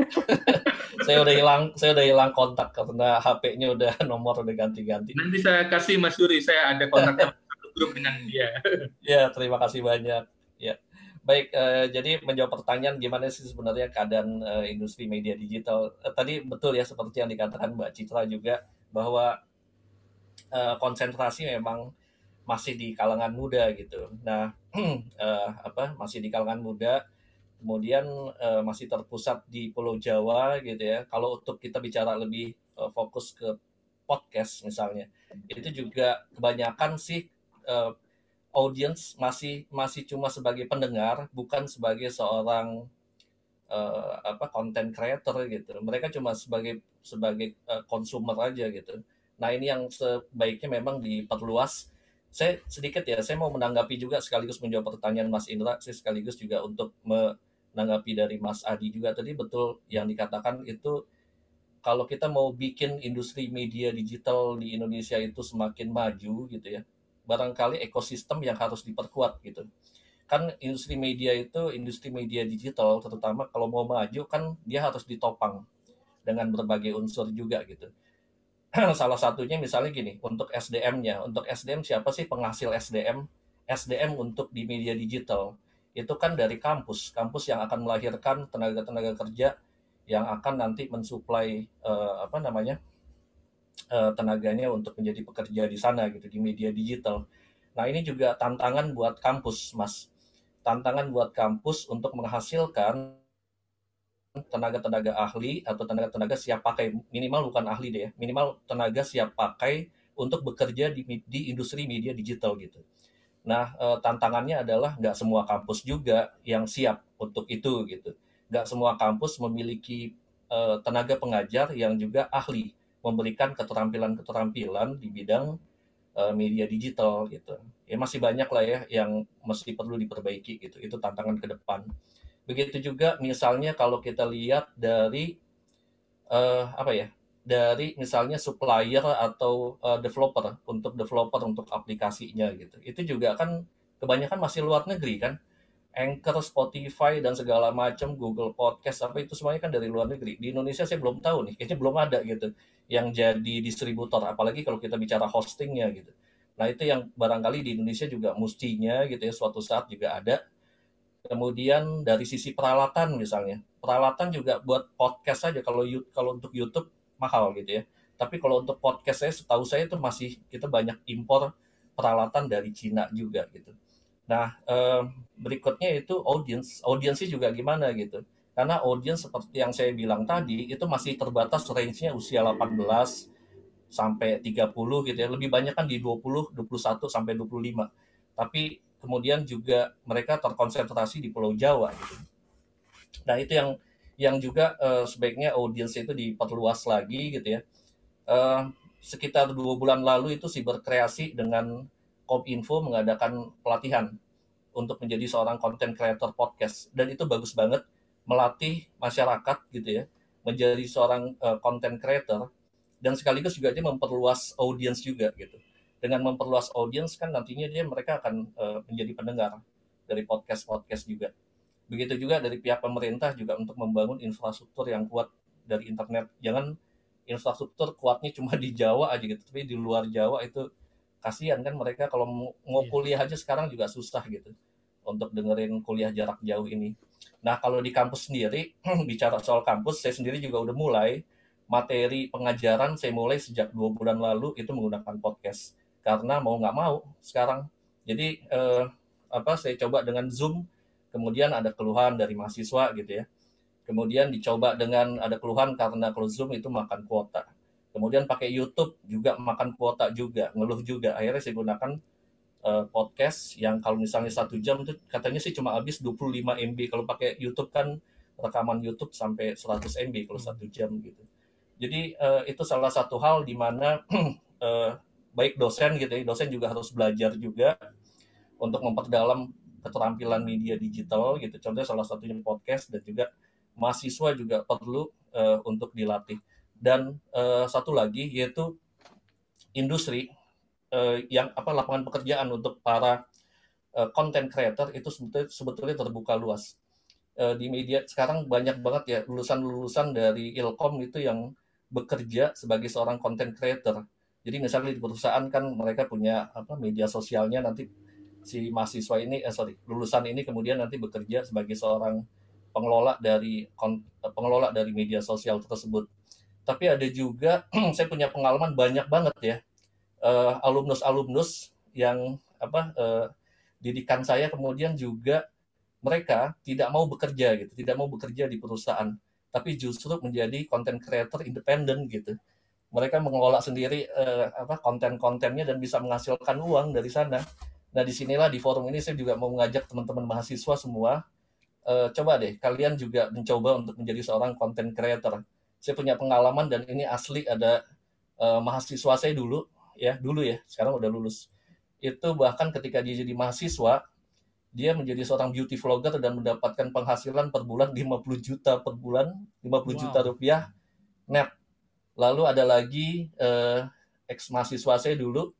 saya udah hilang, saya udah hilang kontak karena HP-nya udah nomor udah ganti-ganti. Nanti saya kasih Mas Yuri, saya ada kontak grup dengan dia. ya, terima kasih banyak. Ya. Baik, uh, jadi menjawab pertanyaan gimana sih sebenarnya keadaan uh, industri media digital. Uh, tadi betul ya seperti yang dikatakan Mbak Citra juga bahwa uh, konsentrasi memang masih di kalangan muda gitu. Nah, uh, apa masih di kalangan muda, kemudian uh, masih terpusat di Pulau Jawa gitu ya. Kalau untuk kita bicara lebih uh, fokus ke podcast misalnya, itu juga kebanyakan sih uh, audience masih masih cuma sebagai pendengar, bukan sebagai seorang uh, apa content creator gitu. Mereka cuma sebagai sebagai uh, consumer aja gitu. Nah ini yang sebaiknya memang diperluas. Saya sedikit ya, saya mau menanggapi juga sekaligus menjawab pertanyaan Mas Indra, saya sekaligus juga untuk menanggapi dari Mas Adi juga tadi betul yang dikatakan itu kalau kita mau bikin industri media digital di Indonesia itu semakin maju gitu ya, barangkali ekosistem yang harus diperkuat gitu. Kan industri media itu industri media digital terutama kalau mau maju kan dia harus ditopang dengan berbagai unsur juga gitu. Salah satunya misalnya gini, untuk SDM-nya, untuk SDM siapa sih penghasil SDM? SDM untuk di media digital itu kan dari kampus, kampus yang akan melahirkan tenaga-tenaga kerja yang akan nanti mensuplai uh, apa namanya uh, tenaganya untuk menjadi pekerja di sana gitu di media digital. Nah ini juga tantangan buat kampus, mas. Tantangan buat kampus untuk menghasilkan tenaga-tenaga ahli atau tenaga-tenaga siap pakai minimal bukan ahli deh ya minimal tenaga siap pakai untuk bekerja di, di industri media digital gitu. Nah e, tantangannya adalah nggak semua kampus juga yang siap untuk itu gitu. Nggak semua kampus memiliki e, tenaga pengajar yang juga ahli memberikan keterampilan-keterampilan di bidang uh, media digital gitu. Ya masih banyak lah ya yang mesti perlu diperbaiki gitu. Itu tantangan ke depan. Begitu juga misalnya kalau kita lihat dari uh, apa ya? Dari misalnya supplier atau uh, developer untuk developer untuk aplikasinya gitu. Itu juga kan kebanyakan masih luar negeri kan Anchor, Spotify dan segala macam Google Podcast apa itu semuanya kan dari luar negeri. Di Indonesia saya belum tahu nih, kayaknya belum ada gitu yang jadi distributor apalagi kalau kita bicara hostingnya gitu. Nah, itu yang barangkali di Indonesia juga mestinya gitu ya suatu saat juga ada. Kemudian dari sisi peralatan misalnya. Peralatan juga buat podcast saja kalau kalau untuk YouTube mahal gitu ya. Tapi kalau untuk podcast saya setahu saya itu masih kita banyak impor peralatan dari Cina juga gitu Nah, eh, berikutnya itu audience. Audiensnya juga gimana gitu. Karena audience seperti yang saya bilang tadi, itu masih terbatas range-nya usia 18 sampai 30 gitu ya. Lebih banyak kan di 20, 21 sampai 25. Tapi kemudian juga mereka terkonsentrasi di Pulau Jawa gitu. Nah, itu yang yang juga uh, sebaiknya audiens itu diperluas lagi gitu ya. Uh, sekitar dua bulan lalu itu si berkreasi dengan Kominfo mengadakan pelatihan untuk menjadi seorang content creator podcast. Dan itu bagus banget melatih masyarakat gitu ya menjadi seorang uh, content creator dan sekaligus juga dia memperluas audiens juga gitu. Dengan memperluas audiens kan nantinya dia mereka akan uh, menjadi pendengar dari podcast podcast juga. Begitu juga dari pihak pemerintah juga untuk membangun infrastruktur yang kuat dari internet. Jangan infrastruktur kuatnya cuma di Jawa aja gitu tapi di luar Jawa itu kasihan kan mereka kalau mau iya. kuliah aja sekarang juga susah gitu untuk dengerin kuliah jarak jauh ini. Nah kalau di kampus sendiri bicara soal kampus saya sendiri juga udah mulai materi pengajaran saya mulai sejak dua bulan lalu itu menggunakan podcast karena mau nggak mau sekarang jadi eh, apa saya coba dengan zoom kemudian ada keluhan dari mahasiswa gitu ya Kemudian dicoba dengan ada keluhan karena kalau Zoom itu makan kuota. Kemudian pakai YouTube juga makan kuota juga, ngeluh juga. Akhirnya saya gunakan uh, podcast yang kalau misalnya satu jam itu katanya sih cuma habis 25 MB. Kalau pakai YouTube kan rekaman YouTube sampai 100 MB kalau satu jam gitu. Jadi uh, itu salah satu hal di mana uh, baik dosen gitu ya, dosen juga harus belajar juga untuk memperdalam keterampilan media digital gitu. Contohnya salah satunya podcast dan juga mahasiswa juga perlu uh, untuk dilatih. Dan uh, satu lagi yaitu industri uh, yang apa lapangan pekerjaan untuk para uh, content creator itu sebetulnya, sebetulnya terbuka luas. Uh, di media sekarang banyak banget ya lulusan-lulusan dari Ilkom itu yang bekerja sebagai seorang content creator. Jadi misalnya di perusahaan kan mereka punya apa media sosialnya nanti si mahasiswa ini eh sorry lulusan ini kemudian nanti bekerja sebagai seorang pengelola dari pengelola dari media sosial tersebut. Tapi ada juga saya punya pengalaman banyak banget ya uh, alumnus-alumnus yang apa uh, didikan saya kemudian juga mereka tidak mau bekerja gitu, tidak mau bekerja di perusahaan, tapi justru menjadi content creator independen gitu. Mereka mengelola sendiri uh, apa konten-kontennya dan bisa menghasilkan uang dari sana. Nah, di sinilah di forum ini saya juga mau mengajak teman-teman mahasiswa semua uh, coba deh kalian juga mencoba untuk menjadi seorang content creator. Saya punya pengalaman dan ini asli ada uh, mahasiswa saya dulu ya, dulu ya, sekarang udah lulus. Itu bahkan ketika dia jadi mahasiswa, dia menjadi seorang beauty vlogger dan mendapatkan penghasilan per bulan 50 juta per bulan, 50 wow. juta rupiah net. Lalu ada lagi uh, ex mahasiswa saya dulu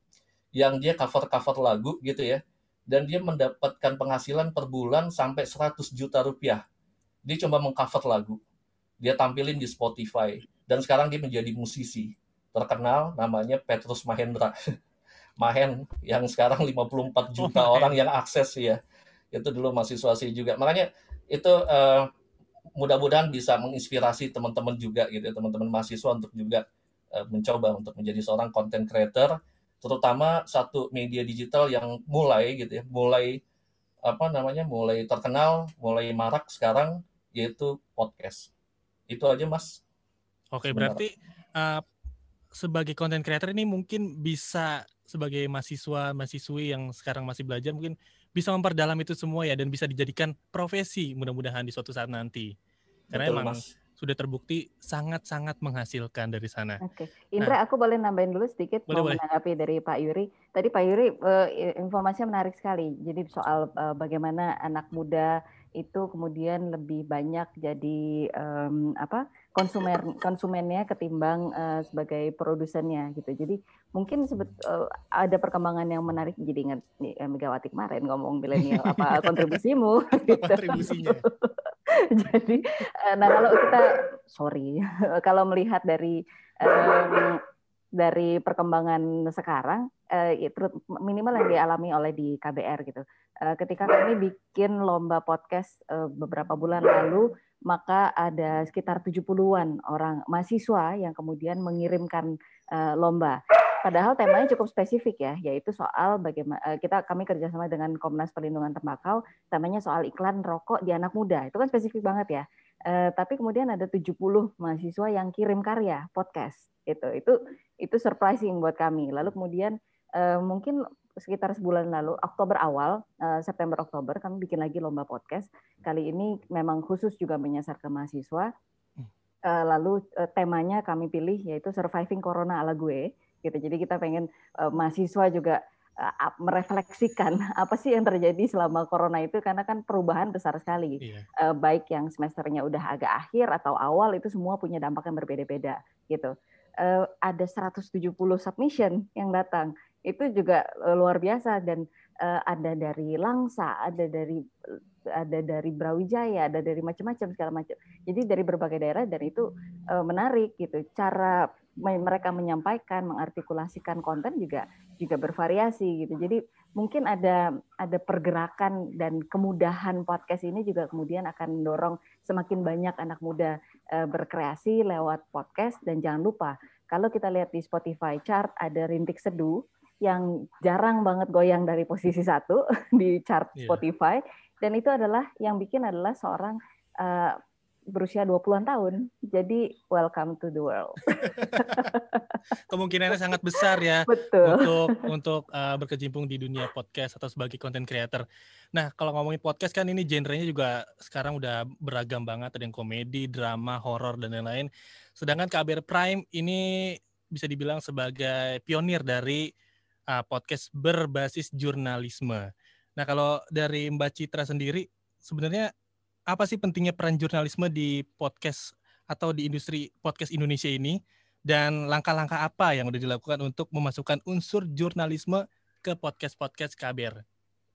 yang dia cover-cover lagu gitu ya dan dia mendapatkan penghasilan per bulan sampai 100 juta rupiah. Dia coba mengcover lagu. Dia tampilin di Spotify. Dan sekarang dia menjadi musisi. Terkenal namanya Petrus Mahendra. Mahen yang sekarang 54 juta oh, orang yang akses ya. Itu dulu mahasiswa sih juga. Makanya itu uh, mudah-mudahan bisa menginspirasi teman-teman juga gitu ya, teman-teman mahasiswa untuk juga uh, mencoba untuk menjadi seorang content creator terutama satu media digital yang mulai gitu ya, mulai apa namanya, mulai terkenal, mulai marak sekarang yaitu podcast. Itu aja Mas. Oke, Sebenarnya. berarti uh, sebagai content creator ini mungkin bisa sebagai mahasiswa mahasiswi yang sekarang masih belajar mungkin bisa memperdalam itu semua ya dan bisa dijadikan profesi mudah-mudahan di suatu saat nanti. Karena Betul, emang mas sudah terbukti sangat-sangat menghasilkan dari sana. Oke, Indra, nah, aku boleh nambahin dulu sedikit boleh, mau boleh. menanggapi dari Pak Yuri. Tadi Pak Yuri uh, informasinya menarik sekali. Jadi soal uh, bagaimana anak muda itu kemudian lebih banyak jadi um, apa konsumen konsumennya ketimbang uh, sebagai produsennya gitu. Jadi mungkin sebet, uh, ada perkembangan yang menarik jadi ingat nih, Megawati kemarin ngomong milenial apa kontribusimu gitu. Kontribusinya. jadi nah kalau kita sorry kalau melihat dari um, dari perkembangan sekarang uh, minimal yang dialami oleh di KBR gitu Eh, ketika kami bikin lomba podcast eh, beberapa bulan lalu, maka ada sekitar 70-an orang mahasiswa yang kemudian mengirimkan eh, lomba. Padahal temanya cukup spesifik ya, yaitu soal bagaimana kita kami kerjasama dengan Komnas Perlindungan Tembakau, temanya soal iklan rokok di anak muda. Itu kan spesifik banget ya. Tapi kemudian ada 70 mahasiswa yang kirim karya podcast. Itu itu itu surprising buat kami. Lalu kemudian mungkin sekitar sebulan lalu, Oktober awal, eh, September Oktober, kami bikin lagi lomba podcast. Kali ini memang khusus juga menyasar ke mahasiswa. Lalu temanya kami pilih yaitu surviving corona ala gue. Gitu. Jadi kita pengen mahasiswa juga merefleksikan apa sih yang terjadi selama corona itu karena kan perubahan besar sekali. Yeah. Baik yang semesternya udah agak akhir atau awal itu semua punya dampak yang berbeda-beda gitu. Ada 170 submission yang datang itu juga eh, luar biasa dan uh, ada dari Langsa, ada dari ada dari Brawijaya, ada dari macam-macam segala macam. Jadi dari berbagai daerah dan itu uh, menarik gitu. Cara mereka menyampaikan, mengartikulasikan konten juga juga bervariasi gitu. Jadi mungkin ada ada pergerakan dan kemudahan podcast ini juga kemudian akan mendorong semakin banyak anak muda uh, berkreasi lewat podcast dan jangan lupa kalau kita lihat di Spotify chart ada Rintik Seduh yang jarang banget goyang dari posisi satu di chart yeah. Spotify dan itu adalah yang bikin adalah seorang uh, berusia 20-an tahun. Jadi welcome to the world. Kemungkinannya sangat besar ya Betul. untuk untuk uh, berkecimpung di dunia podcast atau sebagai content creator. Nah, kalau ngomongin podcast kan ini genrenya juga sekarang udah beragam banget, ada yang komedi, drama, horor dan lain-lain. Sedangkan KBR Prime ini bisa dibilang sebagai pionir dari uh, podcast berbasis jurnalisme. Nah, kalau dari Mbak Citra sendiri sebenarnya apa sih pentingnya peran jurnalisme di podcast atau di industri podcast Indonesia ini dan langkah-langkah apa yang sudah dilakukan untuk memasukkan unsur jurnalisme ke podcast-podcast KBR?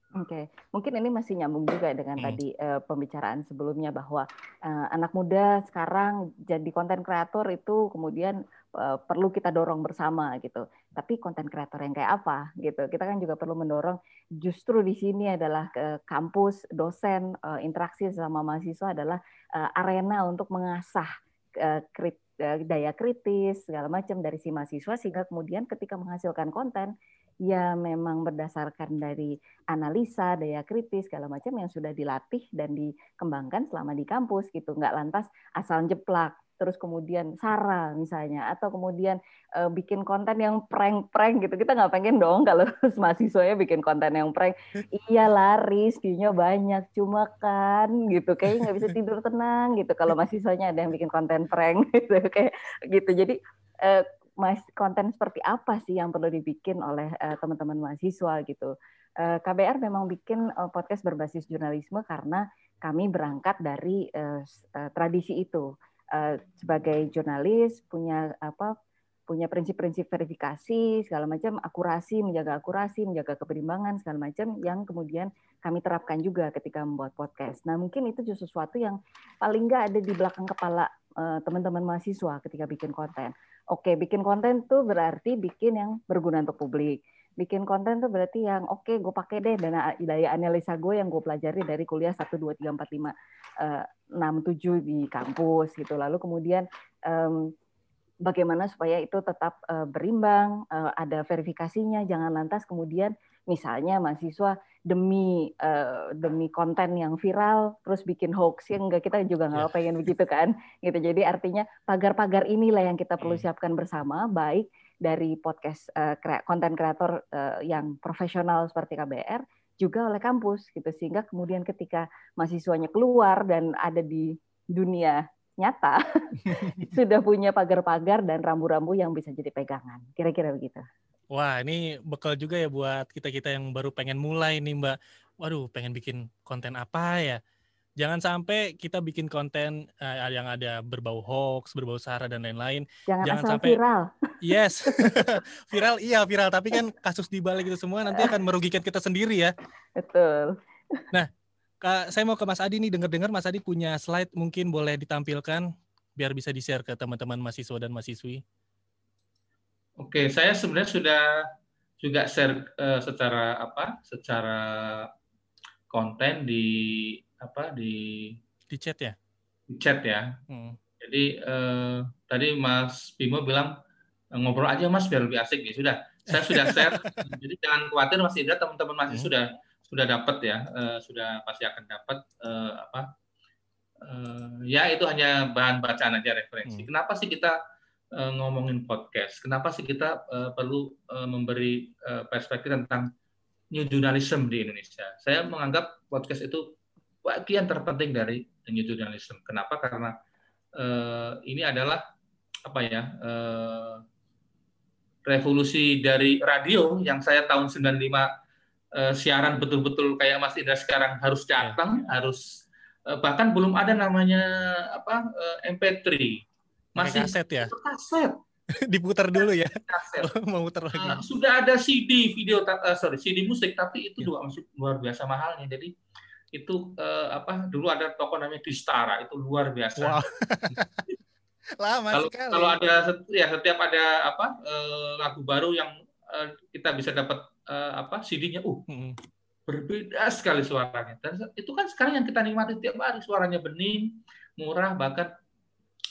Oke, okay. mungkin ini masih nyambung juga dengan hmm. tadi uh, pembicaraan sebelumnya bahwa uh, anak muda sekarang jadi konten kreator itu kemudian uh, perlu kita dorong bersama gitu. Tapi konten kreator yang kayak apa gitu? Kita kan juga perlu mendorong justru di sini adalah ke kampus, dosen, uh, interaksi sama mahasiswa adalah uh, arena untuk mengasah uh, krit, uh, daya kritis segala macam dari si mahasiswa sehingga kemudian ketika menghasilkan konten ya memang berdasarkan dari analisa, daya kritis, segala macam yang sudah dilatih dan dikembangkan selama di kampus gitu. Nggak lantas asal jeplak, terus kemudian Sarah misalnya, atau kemudian uh, bikin konten yang prank-prank gitu. Kita nggak pengen dong kalau mahasiswanya bikin konten yang prank. Iya laris, view-nya banyak, cuma kan gitu. Kayaknya nggak bisa tidur tenang gitu kalau mahasiswanya ada yang bikin konten prank gitu. Kayak gitu. Jadi uh, mas konten seperti apa sih yang perlu dibikin oleh uh, teman-teman mahasiswa gitu. Uh, eh, KBR memang bikin uh, podcast berbasis jurnalisme karena kami berangkat dari uh, uh, tradisi itu. Uh, sebagai jurnalis punya apa punya prinsip-prinsip verifikasi segala macam akurasi menjaga akurasi menjaga keberimbangan segala macam yang kemudian kami terapkan juga ketika membuat podcast. Nah mungkin itu justru sesuatu yang paling nggak ada di belakang kepala teman-teman mahasiswa ketika bikin konten. Oke, bikin konten tuh berarti bikin yang berguna untuk publik. Bikin konten tuh berarti yang oke okay, gue pakai deh dana daya analisa gue yang gue pelajari dari kuliah 1 2 3 4 5 uh, 6 7 di kampus gitu. Lalu kemudian um, bagaimana supaya itu tetap uh, berimbang, uh, ada verifikasinya, jangan lantas kemudian misalnya mahasiswa demi uh, demi konten yang viral terus bikin hoax yang enggak kita juga nggak yeah. pengen begitu kan gitu jadi artinya pagar-pagar inilah yang kita perlu hmm. siapkan bersama baik dari podcast uh, konten kreator uh, yang profesional seperti KBR juga oleh kampus gitu sehingga kemudian ketika mahasiswanya keluar dan ada di dunia nyata sudah punya pagar-pagar dan rambu-rambu yang bisa jadi pegangan kira-kira begitu. Wah, ini bekal juga ya buat kita-kita yang baru pengen mulai nih, Mbak. Waduh, pengen bikin konten apa ya? Jangan sampai kita bikin konten uh, yang ada berbau hoax, berbau sara dan lain-lain. Jangan, Jangan asal sampai viral. Yes. viral iya viral, tapi kan kasus di balik itu semua nanti akan merugikan kita sendiri ya. Betul. Nah, Kak, saya mau ke Mas Adi nih, dengar-dengar Mas Adi punya slide mungkin boleh ditampilkan biar bisa di-share ke teman-teman mahasiswa dan mahasiswi. Oke, saya sebenarnya sudah juga share uh, secara apa? Secara konten di apa di di chat ya? Di chat ya. Hmm. Jadi uh, tadi Mas Bimo bilang ngobrol aja Mas biar lebih asik ya. Sudah, saya sudah share. jadi jangan khawatir Mas Indra, teman-teman masih hmm. sudah sudah dapat ya, uh, sudah pasti akan dapat uh, apa? Uh, ya itu hanya bahan bacaan aja referensi. Hmm. Kenapa sih kita uh, ngomongin podcast. Kenapa sih kita uh, perlu uh, memberi uh, perspektif tentang new journalism di Indonesia? Saya menganggap podcast itu bagian terpenting dari new journalism. Kenapa? Karena uh, ini adalah apa ya? Uh, revolusi dari radio yang saya tahun 95 uh, siaran betul-betul kayak Mas Indra sekarang harus iya. datang, ya. harus uh, bahkan belum ada namanya apa uh, MP3 masih kaset ya? Kaset. Diputar dulu ya. Kaset. Mau muter lagi. Uh, sudah ada CD video uh, sorry CD musik tapi itu ya. juga masih luar biasa mahalnya. Jadi itu uh, apa dulu ada toko namanya Distara itu luar biasa. Wow. Lama kalau, sekali. Kalau ada ya setiap ada apa uh, lagu baru yang uh, kita bisa dapat uh, apa CD-nya, uh hmm. berbeda sekali suaranya. Dan itu kan sekarang yang kita nikmati setiap hari suaranya bening, murah bahkan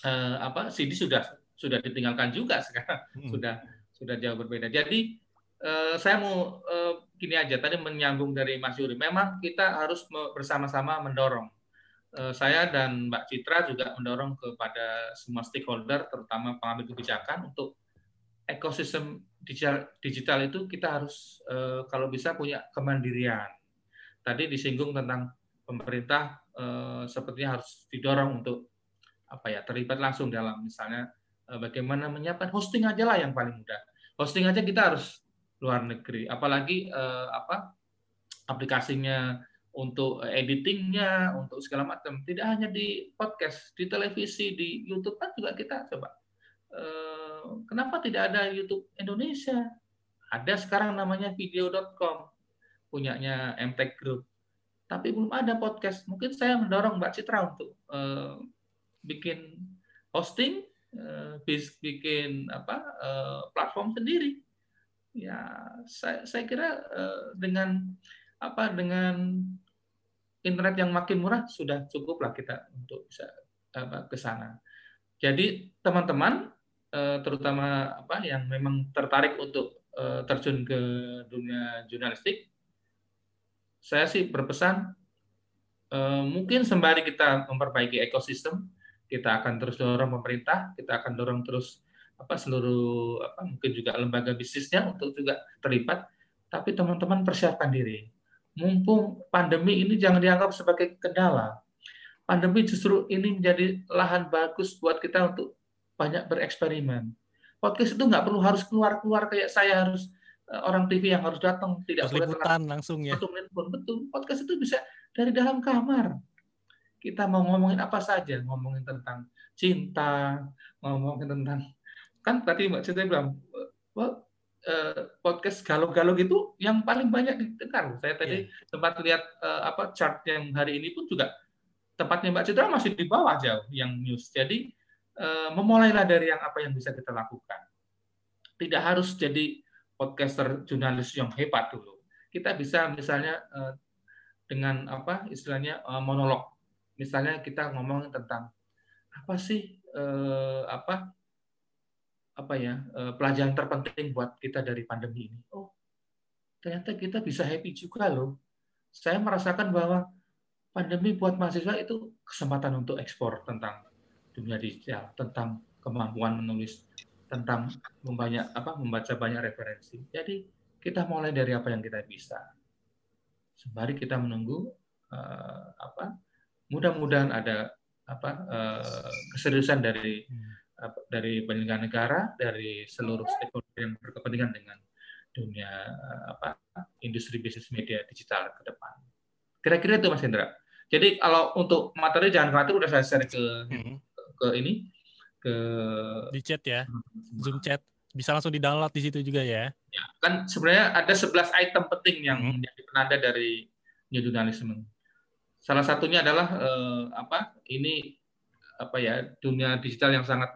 uh, apa CD sudah sudah ditinggalkan juga sekarang hmm. sudah sudah jauh berbeda. Jadi uh, saya mau uh, gini aja tadi menyambung dari Mas Yuri. Memang kita harus bersama-sama mendorong eh, saya dan Mbak Citra juga mendorong kepada semua stakeholder, terutama pengambil kebijakan, untuk ekosistem digital, digital itu kita harus eh, kalau bisa punya kemandirian. Tadi disinggung tentang pemerintah sepertinya harus didorong untuk apa ya terlibat langsung dalam misalnya bagaimana menyiapkan hosting aja lah yang paling mudah. Hosting aja kita harus luar negeri, apalagi apa aplikasinya untuk editingnya, untuk segala macam. Tidak hanya di podcast, di televisi, di YouTube kan juga kita coba. Eh, kenapa tidak ada YouTube Indonesia? Ada sekarang namanya video.com, punyanya MTech Group. Tapi belum ada podcast. Mungkin saya mendorong Mbak Citra untuk eh, bikin hosting, eh, bikin apa platform sendiri. Ya, saya, saya kira dengan apa dengan internet yang makin murah sudah cukuplah kita untuk bisa apa, ke sana. Jadi teman-teman eh, terutama apa yang memang tertarik untuk eh, terjun ke dunia jurnalistik, saya sih berpesan eh, mungkin sembari kita memperbaiki ekosistem, kita akan terus dorong pemerintah, kita akan dorong terus apa seluruh apa mungkin juga lembaga bisnisnya untuk juga terlibat, tapi teman-teman persiapkan diri mumpung pandemi ini jangan dianggap sebagai kendala. Pandemi justru ini menjadi lahan bagus buat kita untuk banyak bereksperimen. Podcast itu nggak perlu harus keluar-keluar kayak saya harus eh, orang TV yang harus datang tidak boleh liputan langsung ya. Satu menit pun betul. Podcast itu bisa dari dalam kamar. Kita mau ngomongin apa saja, ngomongin tentang cinta, ngomongin tentang kan tadi Mbak Cita bilang, Eh, podcast galau-galau gitu yang paling banyak didengar. Saya tadi yeah. sempat lihat uh, apa chart yang hari ini pun juga tempatnya Mbak Citra masih di bawah jauh yang news. Jadi uh, memulailah dari yang apa yang bisa kita lakukan. Tidak harus jadi podcaster jurnalis yang hebat dulu. Kita bisa misalnya uh, dengan apa istilahnya uh, monolog. Misalnya kita ngomong tentang apa sih uh, apa apa ya eh, pelajaran terpenting buat kita dari pandemi ini. Oh, ternyata kita bisa happy juga loh. Saya merasakan bahwa pandemi buat mahasiswa itu kesempatan untuk ekspor tentang dunia digital, tentang kemampuan menulis, tentang membanyak apa membaca banyak referensi. Jadi kita mulai dari apa yang kita bisa. Sembari kita menunggu uh, apa mudah-mudahan ada apa uh, keseriusan dari hmm dari penyelenggara negara, dari seluruh stakeholder yang berkepentingan dengan dunia apa industri bisnis media digital ke depan. Kira-kira itu Mas Hendra. Jadi kalau untuk materi jangan khawatir udah saya share ke hmm. ke ini ke di chat ya. Zoom chat bisa langsung di-download di situ juga ya. Ya, kan sebenarnya ada 11 item penting yang hmm. menjadi penanda dari new journalism. Salah satunya adalah eh, apa? Ini apa ya, dunia digital yang sangat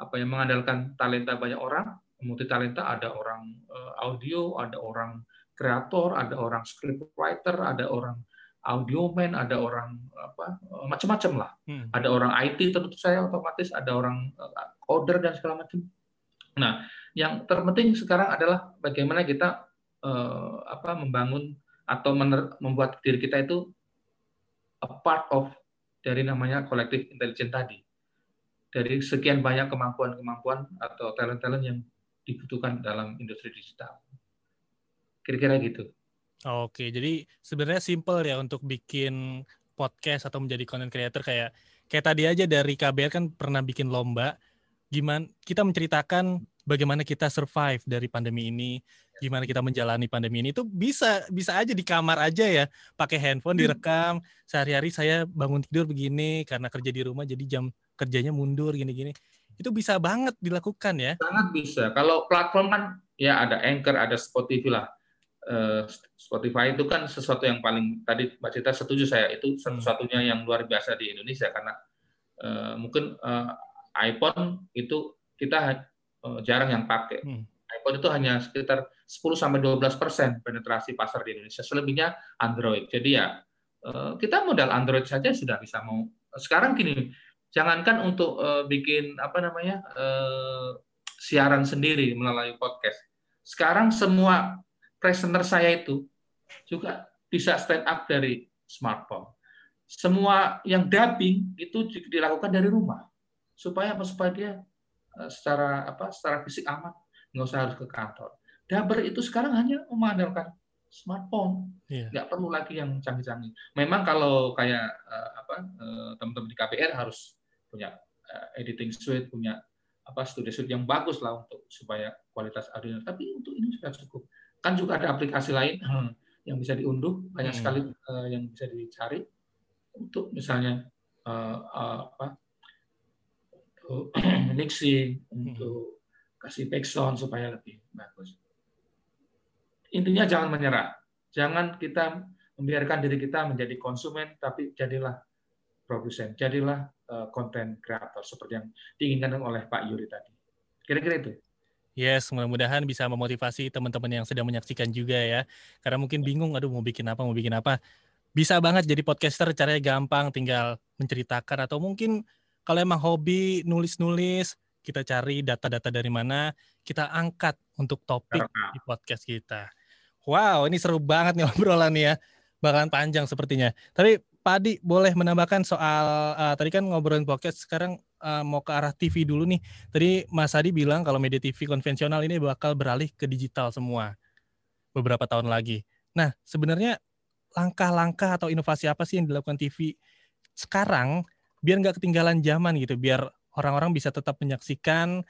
apa yang mengandalkan talenta banyak orang, multi talenta ada orang uh, audio, ada orang kreator, ada orang scriptwriter, ada orang audio man, ada orang apa uh, macam-macam lah. Hmm. Ada orang IT tentu saya otomatis, ada orang uh, coder dan segala macam. Nah, yang terpenting sekarang adalah bagaimana kita uh, apa membangun atau membuat diri kita itu a part of dari namanya kolektif intelijen tadi dari sekian banyak kemampuan-kemampuan atau talent-talent yang dibutuhkan dalam industri digital. Kira-kira gitu. Oke, jadi sebenarnya simple ya untuk bikin podcast atau menjadi content creator kayak kayak tadi aja dari KBR kan pernah bikin lomba gimana kita menceritakan bagaimana kita survive dari pandemi ini, gimana kita menjalani pandemi ini itu bisa bisa aja di kamar aja ya, pakai handphone hmm. direkam sehari-hari saya bangun tidur begini karena kerja di rumah jadi jam kerjanya mundur gini-gini. Itu bisa banget dilakukan ya. Sangat bisa. Kalau platform kan ya ada Anchor, ada Spotify lah. Eh, Spotify itu kan sesuatu yang paling tadi Mbak Cita setuju saya itu hmm. satu-satunya yang luar biasa di Indonesia karena uh, mungkin uh, iPhone itu kita uh, jarang yang pakai. Hmm. iPhone itu hanya sekitar 10 sampai 12 persen penetrasi pasar di Indonesia. Selebihnya Android. Jadi ya kita modal Android saja sudah bisa mau. Sekarang gini, jangankan untuk uh, bikin apa namanya uh, siaran sendiri melalui podcast. Sekarang semua presenter saya itu juga bisa stand up dari smartphone. semua yang dubbing itu dilakukan dari rumah supaya apa supaya dia eh, secara apa secara fisik aman nggak usah harus ke kantor. Dubber itu sekarang hanya mengandalkan smartphone, yeah. nggak perlu lagi yang canggih-canggih. Memang kalau kayak uh, apa uh, teman-teman di KPR harus punya uh, editing suite, punya apa studio suite yang bagus lah untuk supaya kualitas audio. Tapi untuk ini sudah cukup. Kan juga ada aplikasi lain hmm, yang bisa diunduh, banyak hmm. sekali uh, yang bisa dicari untuk misalnya uh, uh, apa untuk mixing, hmm. untuk kasih background supaya lebih bagus intinya jangan menyerah. Jangan kita membiarkan diri kita menjadi konsumen, tapi jadilah produsen, jadilah konten uh, kreator seperti yang diinginkan oleh Pak Yuri tadi. Kira-kira itu. Yes, mudah-mudahan bisa memotivasi teman-teman yang sedang menyaksikan juga ya. Karena mungkin bingung, aduh mau bikin apa, mau bikin apa. Bisa banget jadi podcaster, caranya gampang, tinggal menceritakan atau mungkin kalau emang hobi nulis-nulis, kita cari data-data dari mana, kita angkat untuk topik di podcast kita. Wow, ini seru banget nih obrolan ya. Bakalan panjang sepertinya. Tapi Pak Adi boleh menambahkan soal uh, tadi kan ngobrolin podcast, sekarang uh, mau ke arah TV dulu nih. Tadi Mas Adi bilang kalau media TV konvensional ini bakal beralih ke digital semua beberapa tahun lagi. Nah, sebenarnya langkah-langkah atau inovasi apa sih yang dilakukan TV sekarang biar nggak ketinggalan zaman gitu, biar orang-orang bisa tetap menyaksikan,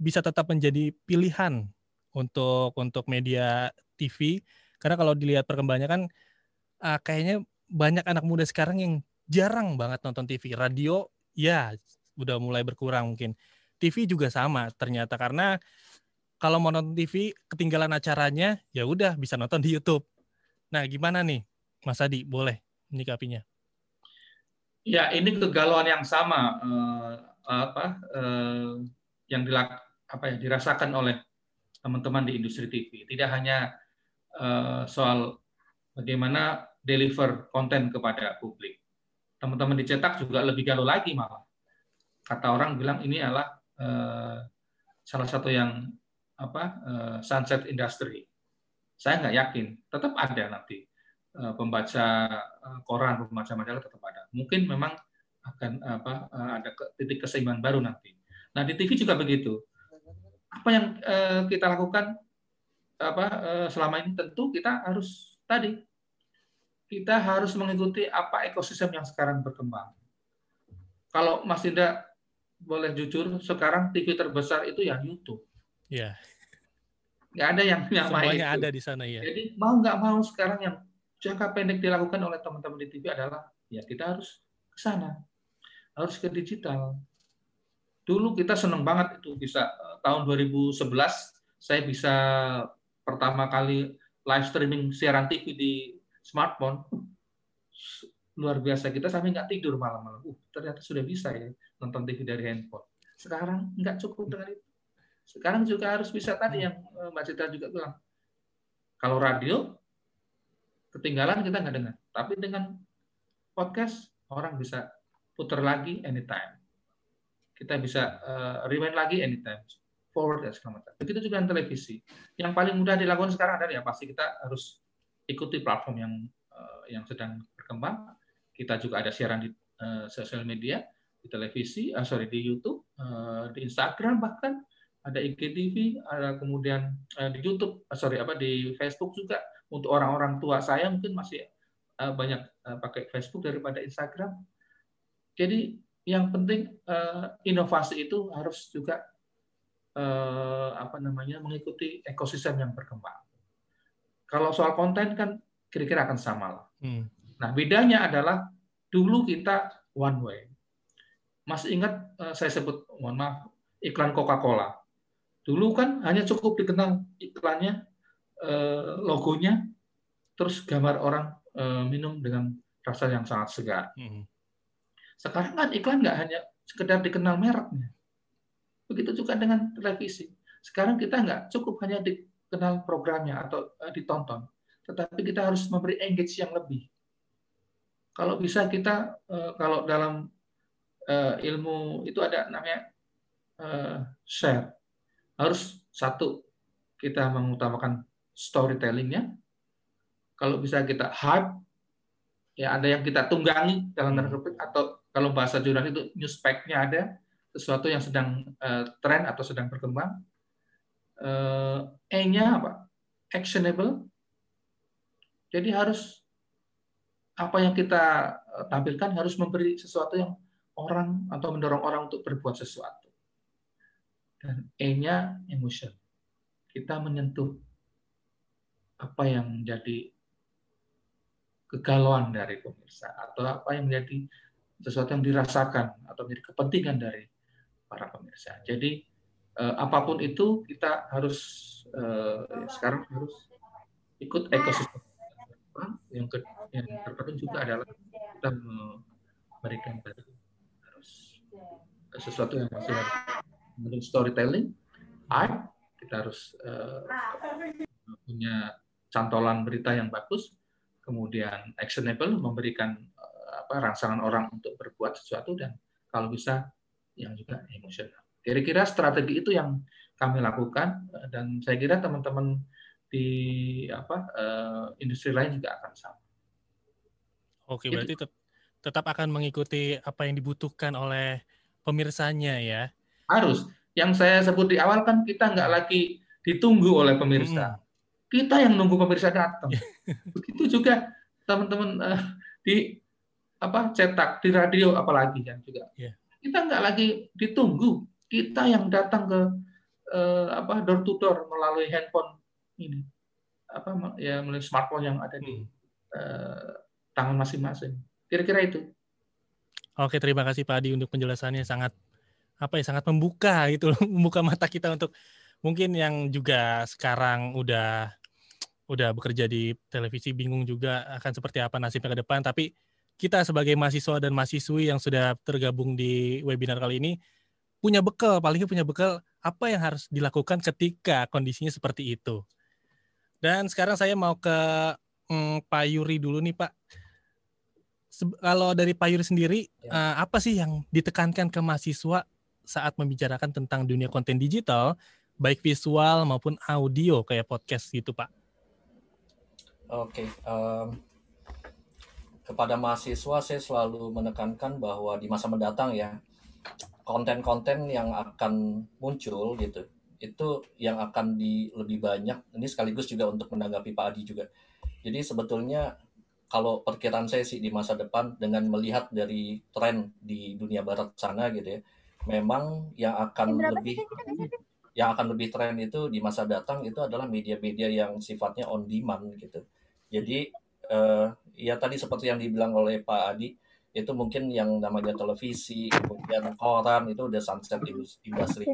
bisa tetap menjadi pilihan untuk untuk media TV karena kalau dilihat perkembangannya kan uh, kayaknya banyak anak muda sekarang yang jarang banget nonton TV. Radio ya udah mulai berkurang mungkin. TV juga sama ternyata karena kalau mau nonton TV ketinggalan acaranya ya udah bisa nonton di YouTube. Nah, gimana nih Mas Adi boleh menyikapinya? Ya, ini kegalauan yang sama uh, apa uh, yang dilak apa ya dirasakan oleh teman-teman di industri TV. Tidak hanya soal bagaimana deliver konten kepada publik. Teman-teman dicetak juga lebih galau lagi malah. Kata orang bilang ini adalah uh, salah satu yang apa uh, sunset industry. Saya nggak yakin, tetap ada nanti pembaca koran, pembaca majalah tetap ada. Mungkin memang akan apa ada titik keseimbangan baru nanti. Nah di TV juga begitu apa yang kita lakukan apa uh, selama ini tentu kita harus tadi kita harus mengikuti apa ekosistem yang sekarang berkembang. Kalau Mas Indra boleh jujur, sekarang TV terbesar itu yang YouTube. Iya. Nggak ada yang nyamai Semuanya itu. ada di sana ya. Jadi mau nggak mau sekarang yang jangka pendek dilakukan oleh teman-teman di TV adalah ya kita harus ke sana, harus ke digital, Dulu kita senang banget itu bisa eh, tahun 2011 saya bisa pertama kali live streaming siaran TV di smartphone luar biasa kita sampai nggak tidur malam-malam. Uh, ternyata sudah bisa ya nonton TV dari handphone. Sekarang nggak cukup dengan itu. Sekarang juga harus bisa tadi yang eh, Mbak Citra juga bilang. Kalau radio ketinggalan kita nggak dengar. Tapi dengan podcast orang bisa putar lagi anytime kita bisa uh, rewind lagi anytime forward dan segala macam. Begitu juga dengan televisi. Yang paling mudah dilakukan sekarang adalah ya pasti kita harus ikuti platform yang uh, yang sedang berkembang. Kita juga ada siaran di uh, sosial media, di televisi, uh, sorry di YouTube, uh, di Instagram bahkan ada IGTV, ada kemudian uh, di YouTube, uh, sorry apa di Facebook juga untuk orang-orang tua saya mungkin masih uh, banyak uh, pakai Facebook daripada Instagram. Jadi yang penting inovasi itu harus juga uh, apa namanya mengikuti ekosistem yang berkembang. Kalau soal konten kan kira-kira akan sama lah. Hmm. Nah bedanya adalah dulu kita one way. Masih ingat uh, saya sebut mohon maaf iklan Coca-Cola. Dulu kan hanya cukup dikenal iklannya, uh, logonya, terus gambar orang minum dengan rasa yang sangat segar. Hmm sekarang kan iklan nggak hanya sekedar dikenal mereknya. Begitu juga dengan televisi. Sekarang kita nggak cukup hanya dikenal programnya atau uh, ditonton, tetapi kita harus memberi engage yang lebih. Kalau bisa kita uh, kalau dalam uh, ilmu itu ada namanya share. Harus satu kita mengutamakan storytellingnya. Kalau bisa kita hype ya ada yang kita tunggangi dalam tanda kutip atau kalau bahasa jurnal itu newspek-nya ada sesuatu yang sedang uh, tren atau sedang berkembang. Uh, E-nya apa? Actionable. Jadi harus apa yang kita eh, tampilkan harus memberi sesuatu yang orang atau mendorong orang untuk berbuat sesuatu. Dan E-nya emotion. Kita menyentuh apa yang menjadi kegalauan dari pemirsa atau apa yang menjadi sesuatu yang dirasakan atau menjadi kepentingan dari para pemirsa. Jadi eh, apa pun itu kita harus eh, sekarang harus ikut ekosistem. Yang, ke, yang terpenting juga adalah kita memberikan harus sesuatu yang masih ada storytelling, art, kita harus uh, punya cantolan berita yang bagus, kemudian actionable memberikan eh, apa rangsangan orang untuk berbuat sesuatu dan kalau bisa yang juga emosional. Kira-kira strategi itu yang kami lakukan eh, dan saya kira teman-teman di apa uh, industri lain juga akan sama. Oke, berarti tet tetap akan mengikuti apa yang dibutuhkan oleh pemirsanya ya. Harus. Yang saya sebut di awal kan kita nggak lagi ditunggu oleh pemirsa. Hmm kita yang nunggu pemirsa datang. Begitu juga teman-teman uh, di apa cetak di radio apalagi yang juga. Yeah. Kita nggak lagi ditunggu, kita yang datang ke uh, apa door to door melalui handphone ini. Apa ya melalui smartphone yang ada di uh, tangan masing-masing. Kira-kira itu. Oke, terima kasih Pak Adi untuk penjelasannya. Sangat apa ya sangat membuka gitu membuka mata kita untuk mungkin yang juga sekarang udah udah bekerja di televisi bingung juga akan seperti apa nasibnya ke depan. Tapi kita sebagai mahasiswa dan mahasiswi yang sudah tergabung di webinar kali ini punya bekal paling punya bekal apa yang harus dilakukan ketika kondisinya seperti itu. Dan sekarang saya mau ke hmm, Pak Yuri dulu nih Pak. Kalau dari Pak Yuri sendiri ya. uh, apa sih yang ditekankan ke mahasiswa saat membicarakan tentang dunia konten digital baik visual maupun audio kayak podcast gitu Pak? Oke, okay, um, kepada mahasiswa saya selalu menekankan bahwa di masa mendatang ya konten-konten yang akan muncul gitu itu yang akan di lebih banyak ini sekaligus juga untuk menanggapi Pak Adi juga. Jadi sebetulnya kalau perkiraan saya sih di masa depan dengan melihat dari tren di dunia barat sana gitu ya, memang yang akan lebih yang akan lebih tren itu di masa datang itu adalah media-media yang sifatnya on demand gitu. Jadi uh, ya tadi seperti yang dibilang oleh Pak Adi itu mungkin yang namanya televisi, kemudian koran itu udah sunset industri.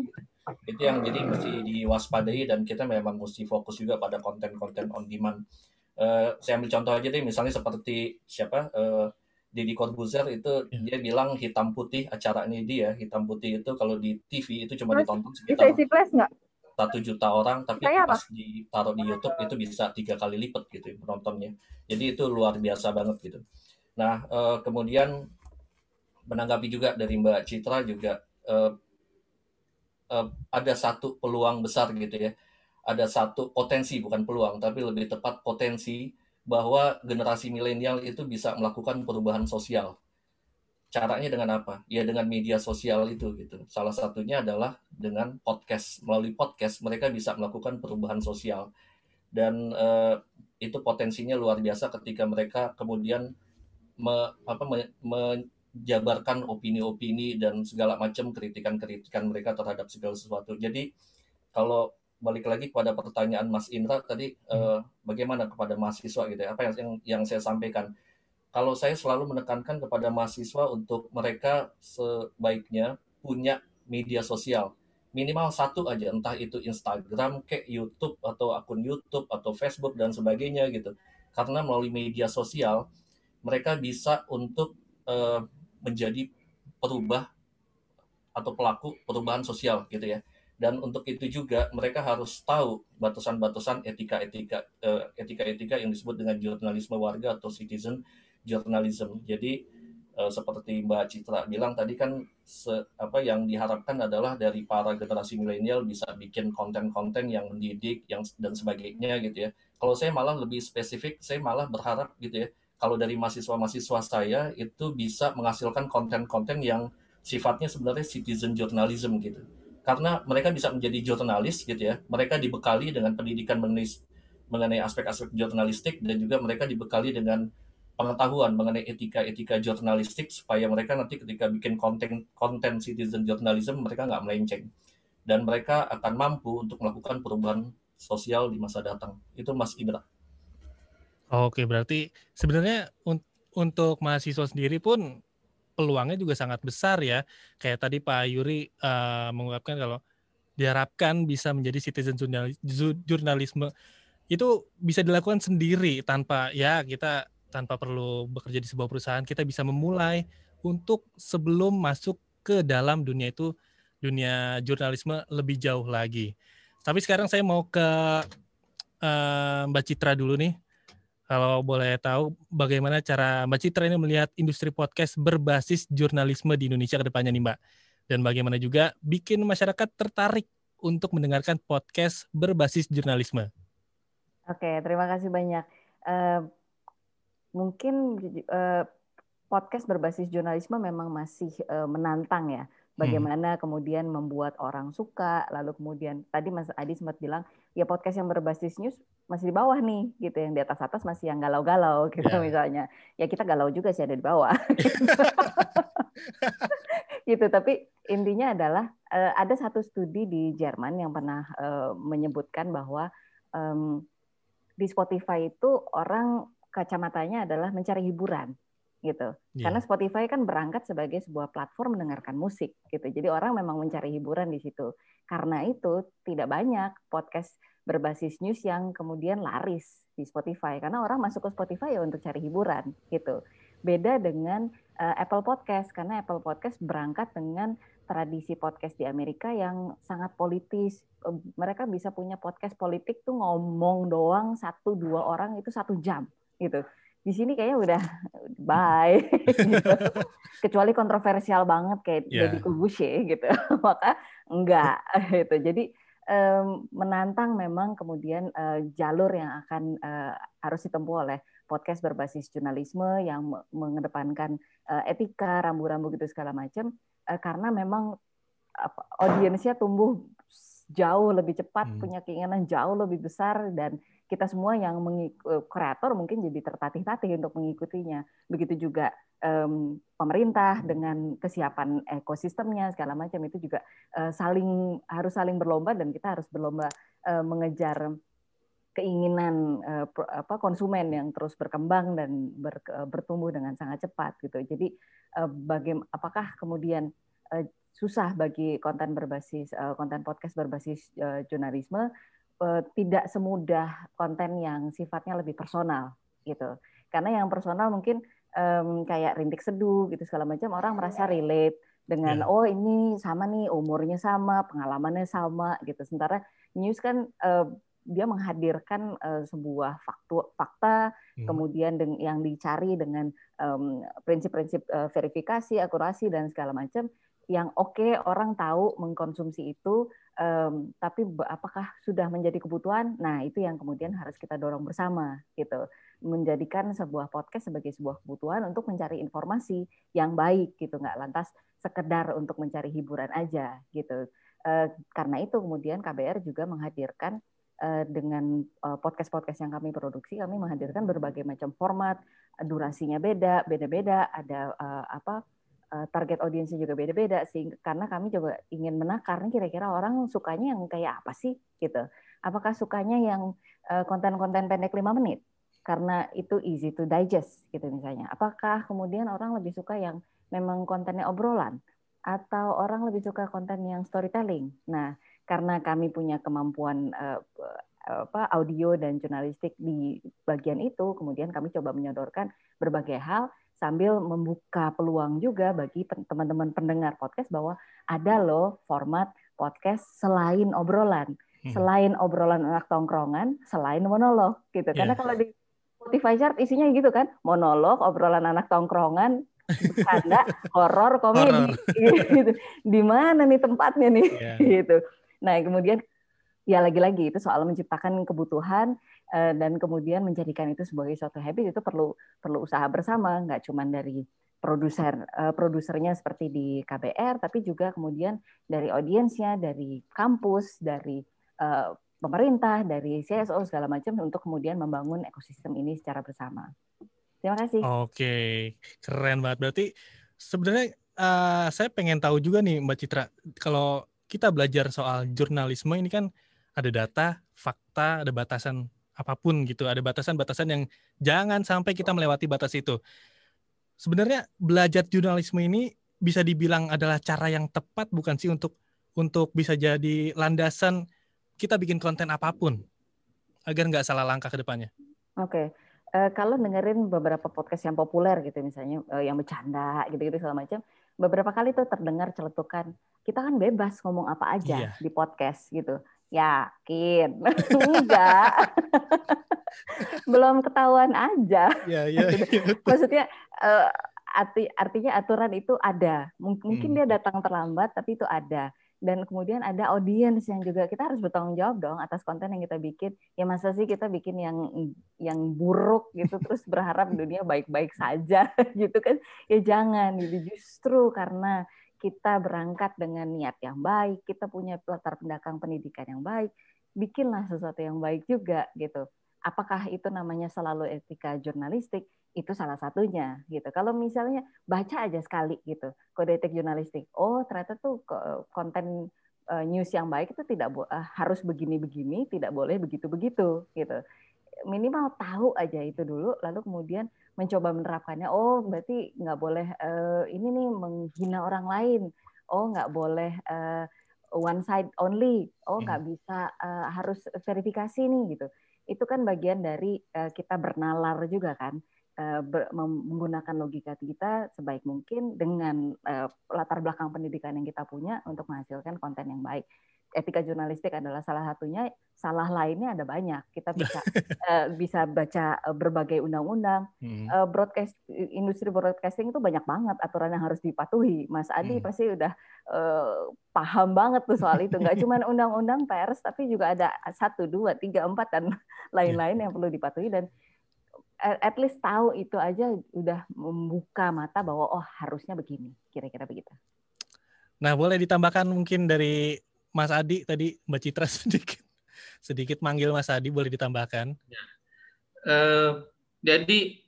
Itu yang jadi mesti diwaspadai dan kita memang mesti fokus juga pada konten-konten on demand. Uh, saya ambil contoh aja deh, misalnya seperti siapa uh, Deddy Corbuzier itu yeah. dia bilang hitam putih acara ini dia hitam putih itu kalau di TV itu cuma ditonton sekitar bisa isi flash nggak? Satu juta orang tapi Saya pas apa? ditaruh di YouTube itu bisa tiga kali lipat gitu ya, penontonnya. Jadi itu luar biasa banget gitu. Nah uh, kemudian menanggapi juga dari Mbak Citra juga uh, uh, ada satu peluang besar gitu ya. Ada satu potensi bukan peluang tapi lebih tepat potensi bahwa generasi milenial itu bisa melakukan perubahan sosial caranya dengan apa? Ya dengan media sosial itu gitu. Salah satunya adalah dengan podcast. Melalui podcast mereka bisa melakukan perubahan sosial dan uh, itu potensinya luar biasa ketika mereka kemudian me, apa, me, menjabarkan opini-opini dan segala macam kritikan-kritikan mereka terhadap segala sesuatu. Jadi kalau balik lagi kepada pertanyaan Mas Indra tadi uh, bagaimana kepada mahasiswa gitu ya apa yang yang saya sampaikan kalau saya selalu menekankan kepada mahasiswa untuk mereka sebaiknya punya media sosial. Minimal satu aja entah itu Instagram kayak YouTube atau akun YouTube atau Facebook dan sebagainya gitu. Karena melalui media sosial mereka bisa untuk uh, menjadi perubah atau pelaku perubahan sosial gitu ya. Dan untuk itu juga mereka harus tahu batasan-batasan etika-etika uh, etika-etika yang disebut dengan jurnalisme warga atau citizen journalism. Jadi uh, seperti Mbak Citra bilang tadi kan se, apa yang diharapkan adalah dari para generasi milenial bisa bikin konten-konten yang mendidik yang dan sebagainya gitu ya. Kalau saya malah lebih spesifik, saya malah berharap gitu ya kalau dari mahasiswa-mahasiswa saya itu bisa menghasilkan konten-konten yang sifatnya sebenarnya citizen journalism gitu. Karena mereka bisa menjadi jurnalis gitu ya. Mereka dibekali dengan pendidikan mengenai mengenai aspek-aspek jurnalistik dan juga mereka dibekali dengan pengetahuan mengenai etika-etika jurnalistik supaya mereka nanti ketika bikin konten konten citizen journalism mereka nggak melenceng dan mereka akan mampu untuk melakukan perubahan sosial di masa datang. Itu Mas Indra. Oke, berarti sebenarnya un untuk mahasiswa sendiri pun peluangnya juga sangat besar ya. Kayak tadi Pak Yuri uh, mengungkapkan kalau diharapkan bisa menjadi citizen jurnalisme itu bisa dilakukan sendiri tanpa ya kita tanpa perlu bekerja di sebuah perusahaan kita bisa memulai untuk sebelum masuk ke dalam dunia itu dunia jurnalisme lebih jauh lagi. Tapi sekarang saya mau ke uh, Mbak Citra dulu nih. Kalau boleh tahu bagaimana cara Mbak Citra ini melihat industri podcast berbasis jurnalisme di Indonesia ke depannya nih Mbak. Dan bagaimana juga bikin masyarakat tertarik untuk mendengarkan podcast berbasis jurnalisme. Oke, terima kasih banyak. Uh, mungkin uh, podcast berbasis jurnalisme memang masih uh, menantang ya bagaimana hmm. kemudian membuat orang suka lalu kemudian tadi Mas Adi sempat bilang ya podcast yang berbasis news masih di bawah nih gitu yang di atas atas masih yang galau-galau gitu yeah. misalnya ya kita galau juga sih ada di bawah gitu tapi intinya adalah uh, ada satu studi di Jerman yang pernah uh, menyebutkan bahwa um, di Spotify itu orang kacamatanya adalah mencari hiburan gitu. Yeah. Karena Spotify kan berangkat sebagai sebuah platform mendengarkan musik gitu. Jadi orang memang mencari hiburan di situ. Karena itu tidak banyak podcast berbasis news yang kemudian laris di Spotify karena orang masuk ke Spotify ya untuk cari hiburan gitu. Beda dengan uh, Apple Podcast karena Apple Podcast berangkat dengan tradisi podcast di Amerika yang sangat politis. Mereka bisa punya podcast politik tuh ngomong doang satu dua orang itu satu jam gitu di sini kayaknya udah bye gitu. kecuali kontroversial banget kayak yeah. Deddy Corbuzier gitu maka enggak gitu jadi um, menantang memang kemudian uh, jalur yang akan uh, harus ditempuh oleh podcast berbasis jurnalisme yang mengedepankan uh, etika rambu-rambu gitu segala macam uh, karena memang uh, audiensnya tumbuh jauh lebih cepat hmm. punya keinginan jauh lebih besar dan kita semua yang eh, kreator mungkin jadi tertatih-tatih untuk mengikutinya. Begitu juga um, pemerintah dengan kesiapan ekosistemnya segala macam itu juga uh, saling harus saling berlomba dan kita harus berlomba uh, mengejar keinginan uh, apa konsumen yang terus berkembang dan ber, uh, bertumbuh dengan sangat cepat gitu. Jadi uh, bagaimana apakah kemudian uh, susah bagi konten berbasis uh, konten podcast berbasis uh, jurnalisme tidak semudah konten yang sifatnya lebih personal gitu. Karena yang personal mungkin um, kayak rintik seduh gitu segala macam orang merasa relate dengan yeah. oh ini sama nih umurnya sama, pengalamannya sama gitu. Sementara news kan uh, dia menghadirkan uh, sebuah faktu, fakta, hmm. kemudian yang dicari dengan prinsip-prinsip um, uh, verifikasi, akurasi dan segala macam yang oke okay, orang tahu mengkonsumsi itu um, tapi apakah sudah menjadi kebutuhan? Nah, itu yang kemudian harus kita dorong bersama gitu. Menjadikan sebuah podcast sebagai sebuah kebutuhan untuk mencari informasi yang baik gitu, nggak lantas sekedar untuk mencari hiburan aja gitu. Uh, karena itu kemudian KBR juga menghadirkan uh, dengan podcast-podcast yang kami produksi, kami menghadirkan berbagai macam format, durasinya beda, beda-beda, ada uh, apa Eh, target audiensnya juga beda-beda sih karena kami juga ingin menakar kira-kira orang sukanya yang kayak apa sih gitu. Apakah sukanya yang eh, konten-konten pendek lima menit? Karena itu easy to digest gitu misalnya. Apakah kemudian orang lebih suka yang memang kontennya obrolan? Atau orang lebih suka konten yang storytelling? Nah karena kami punya kemampuan uh, apa audio dan jurnalistik di bagian itu kemudian kami coba menyodorkan berbagai hal sambil membuka peluang juga bagi teman-teman pendengar podcast bahwa ada loh format podcast selain obrolan, hmm. selain obrolan anak tongkrongan, selain monolog gitu. Yeah. Karena kalau di Spotify chart isinya gitu kan, monolog, obrolan anak tongkrongan, bercanda, horor, komedi, gitu. Di mana nih tempatnya nih, yeah. gitu. Nah kemudian ya lagi-lagi itu soal menciptakan kebutuhan uh, dan kemudian menjadikan itu sebagai suatu habit itu perlu perlu usaha bersama nggak cuma dari produser uh, produsernya seperti di KBR tapi juga kemudian dari audiensnya dari kampus dari uh, pemerintah dari CSO segala macam untuk kemudian membangun ekosistem ini secara bersama. Terima kasih. Oke, keren banget. Berarti sebenarnya uh, saya pengen tahu juga nih Mbak Citra, kalau kita belajar soal jurnalisme ini kan ada data, fakta, ada batasan apa pun gitu, ada batasan-batasan yang jangan sampai kita melewati batas itu. Sebenarnya belajar jurnalisme ini bisa dibilang adalah cara yang tepat bukan sih untuk untuk bisa jadi landasan kita bikin konten apa pun agar nggak salah langkah ke depannya. Oke. Okay. Uh, kalau dengerin beberapa podcast yang populer gitu misalnya uh, yang bercanda gitu-gitu segala macam, beberapa kali tuh terdengar celetukan kita kan bebas ngomong apa aja iya. di podcast gitu. Yakin? Enggak. Belum ketahuan aja. Ya, ya, ya. Maksudnya uh, arti artinya aturan itu ada. Mungkin hmm. dia datang terlambat tapi itu ada dan kemudian ada audiens yang juga kita harus bertanggung jawab dong atas konten yang kita bikin ya masa sih kita bikin yang yang buruk gitu terus berharap dunia baik-baik saja gitu kan ya jangan gitu justru karena kita berangkat dengan niat yang baik kita punya latar belakang pendidikan yang baik bikinlah sesuatu yang baik juga gitu apakah itu namanya selalu etika jurnalistik itu salah satunya gitu. Kalau misalnya baca aja sekali gitu kode etik jurnalistik, oh ternyata tuh konten uh, news yang baik itu tidak uh, harus begini-begini, tidak boleh begitu-begitu gitu. Minimal tahu aja itu dulu, lalu kemudian mencoba menerapkannya. Oh berarti nggak boleh uh, ini nih menghina orang lain. Oh nggak boleh uh, one side only. Oh nggak hmm. bisa uh, harus verifikasi nih gitu. Itu kan bagian dari uh, kita bernalar juga kan menggunakan logika kita sebaik mungkin dengan uh, latar belakang pendidikan yang kita punya untuk menghasilkan konten yang baik. Etika jurnalistik adalah salah satunya. Salah lainnya ada banyak. Kita bisa uh, bisa baca berbagai undang-undang. Hmm. Uh, broadcast industri broadcasting itu banyak banget aturan yang harus dipatuhi. Mas Adi hmm. pasti udah uh, paham banget tuh soal itu. Nggak cuma undang-undang pers, tapi juga ada satu, dua, tiga, empat dan lain-lain yeah. yang perlu dipatuhi dan at least tahu itu aja udah membuka mata bahwa oh harusnya begini, kira-kira begitu. Nah, boleh ditambahkan mungkin dari Mas Adi tadi Mbak Citra sedikit sedikit manggil Mas Adi boleh ditambahkan. Ya. Uh, jadi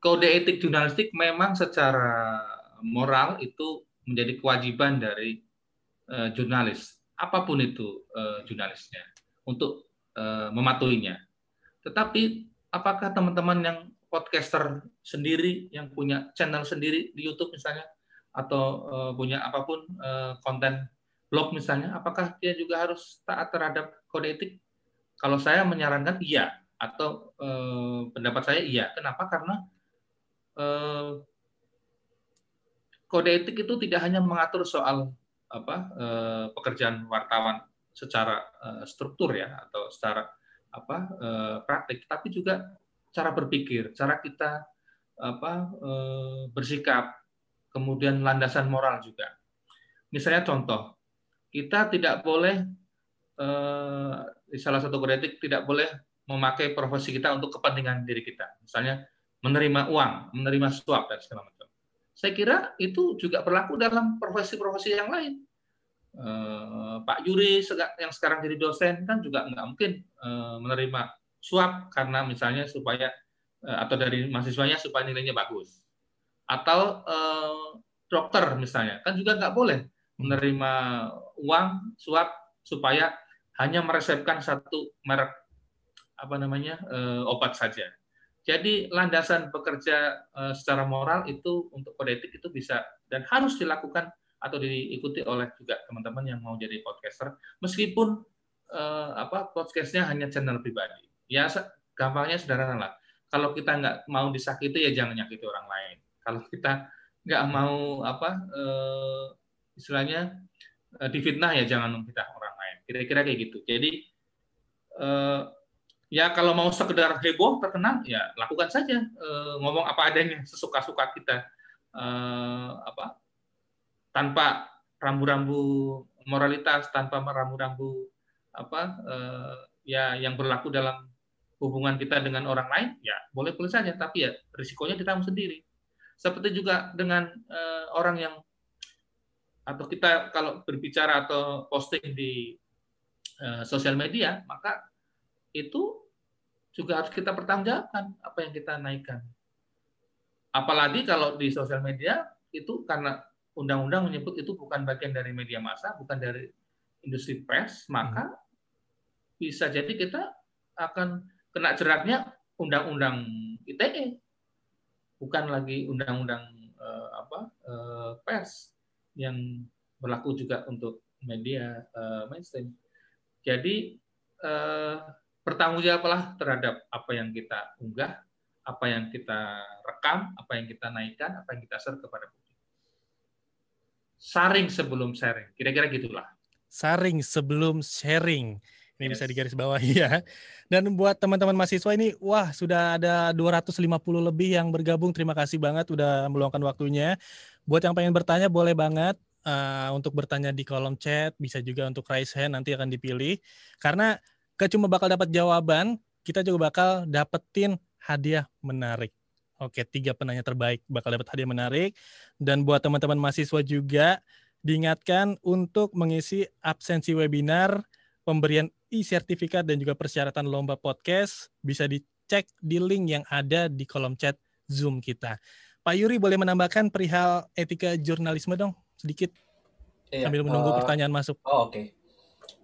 kode etik jurnalistik memang secara moral itu menjadi kewajiban dari uh, jurnalis apa pun itu uh, jurnalisnya untuk uh, mematuhinya. Tetapi apakah teman-teman yang podcaster sendiri yang punya channel sendiri di YouTube misalnya atau uh, punya apa pun uh, konten blog misalnya, apakah dia juga harus taat terhadap kode etik? Kalau saya menyarankan iya atau uh, pendapat saya iya. Kenapa? Karena uh, kode etik itu tidak hanya mengatur soal apa uh, pekerjaan wartawan secara uh, struktur ya atau secara apa eh, praktik, tapi juga cara berpikir, cara kita apa eh, bersikap, kemudian landasan moral juga. Misalnya contoh, kita tidak boleh eh, di salah satu kode etik tidak boleh memakai profesi kita untuk kepentingan diri kita. Misalnya menerima uang, menerima suap dan segala macam. Saya kira itu juga berlaku dalam profesi-profesi yang lain Eh, Pak Yuri yang sekarang jadi dosen kan juga nggak mungkin eh, menerima suap karena misalnya supaya atau dari mahasiswanya supaya nilainya bagus atau dokter misalnya kan juga nggak boleh menerima uang suap supaya hanya meresepkan satu merek apa namanya obat saja. Jadi landasan bekerja secara moral itu untuk kode etik itu bisa dan harus dilakukan atau diikuti oleh juga teman-teman yang mau jadi podcaster. Meskipun eh, apa podcastnya hanya channel pribadi. Ya gampangnya sederhana lah. Kalau kita nggak mau disakiti ya jangan nyakiti orang lain. Kalau kita nggak mau apa eh, istilahnya eh, difitnah ya jangan memfitnah orang lain. Kira-kira kayak gitu. Jadi eh, ya kalau mau sekedar heboh terkenal ya lakukan saja. Eh, ngomong apa adanya sesuka-suka kita. Eh, apa? Tanpa rambu-rambu moralitas, tanpa rambu-rambu apa uh, ya yang berlaku dalam hubungan kita dengan orang lain ya boleh boleh saja. Tapi ya risikonya kita sendiri. Seperti juga dengan uh, orang yang atau kita kalau berbicara atau posting di uh, sosial media maka itu juga harus kita pertanggungjawabkan apa yang kita naikkan. Apalagi kalau di sosial media itu karena undang-undang menyebut itu bukan bagian dari media massa bukan dari industri pers maka hmm. bisa jadi kita akan kena jeratnya undang-undang ITE, bukan lagi undang-undang uh, apa uh, pers yang berlaku juga untuk media uh, mainstream. Jadi uh, bertanggungjawablah terhadap apa yang kita unggah, apa yang kita rekam, apa yang kita naikkan, apa yang kita share kepada publik. Saring sebelum sharing, kira-kira gitulah. Saring sebelum sharing. Ini yes. bisa digaris bawahi ya. Dan buat teman-teman mahasiswa ini, wah sudah ada 250 lebih yang bergabung. Terima kasih banget udah meluangkan waktunya. Buat yang pengen bertanya boleh banget uh, untuk bertanya di kolom chat, bisa juga untuk raise hand nanti akan dipilih. Karena gak cuma bakal dapat jawaban, kita juga bakal dapetin hadiah menarik. Oke, tiga penanya terbaik bakal dapat hadiah menarik. Dan buat teman-teman mahasiswa juga diingatkan untuk mengisi absensi webinar pemberian e-sertifikat dan juga persyaratan lomba podcast bisa dicek di link yang ada di kolom chat Zoom kita. Pak Yuri boleh menambahkan perihal etika jurnalisme dong sedikit iya, sambil menunggu uh, pertanyaan masuk. Oh, Oke. Okay.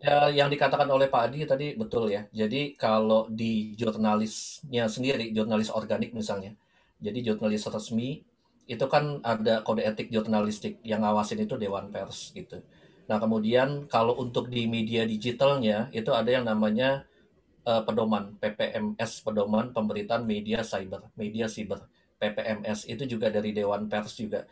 Ya, yang dikatakan oleh Pak Adi tadi betul ya. Jadi kalau di jurnalisnya sendiri, jurnalis organik misalnya, jadi jurnalis resmi itu kan ada kode etik jurnalistik yang ngawasin itu Dewan Pers gitu. Nah, kemudian kalau untuk di media digitalnya itu ada yang namanya uh, pedoman PPMS, pedoman pemberitaan media cyber, media cyber. PPMS itu juga dari Dewan Pers juga.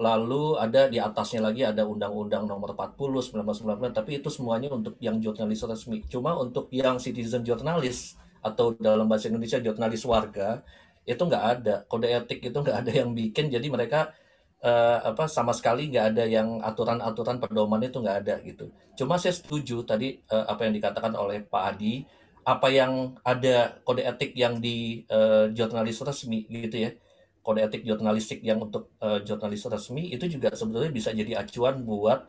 Lalu ada di atasnya lagi ada Undang-Undang Nomor 40 1999, tapi itu semuanya untuk yang jurnalis resmi. Cuma untuk yang citizen jurnalis atau dalam bahasa Indonesia jurnalis warga itu nggak ada kode etik itu nggak ada yang bikin jadi mereka uh, apa sama sekali nggak ada yang aturan-aturan pedoman itu nggak ada gitu. Cuma saya setuju tadi uh, apa yang dikatakan oleh Pak Adi, apa yang ada kode etik yang di uh, jurnalis resmi gitu ya, kode etik jurnalistik yang untuk uh, jurnalis resmi itu juga sebetulnya bisa jadi acuan buat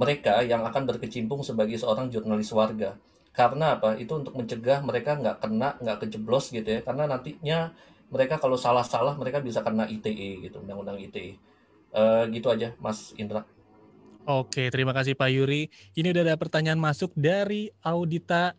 mereka yang akan berkecimpung sebagai seorang jurnalis warga. Karena apa? Itu untuk mencegah mereka nggak kena, nggak kejeblos gitu ya. Karena nantinya mereka kalau salah-salah mereka bisa kena ITE gitu, undang-undang ITE. Uh, gitu aja, Mas Indra. Oke, terima kasih Pak Yuri. Ini udah ada pertanyaan masuk dari Audita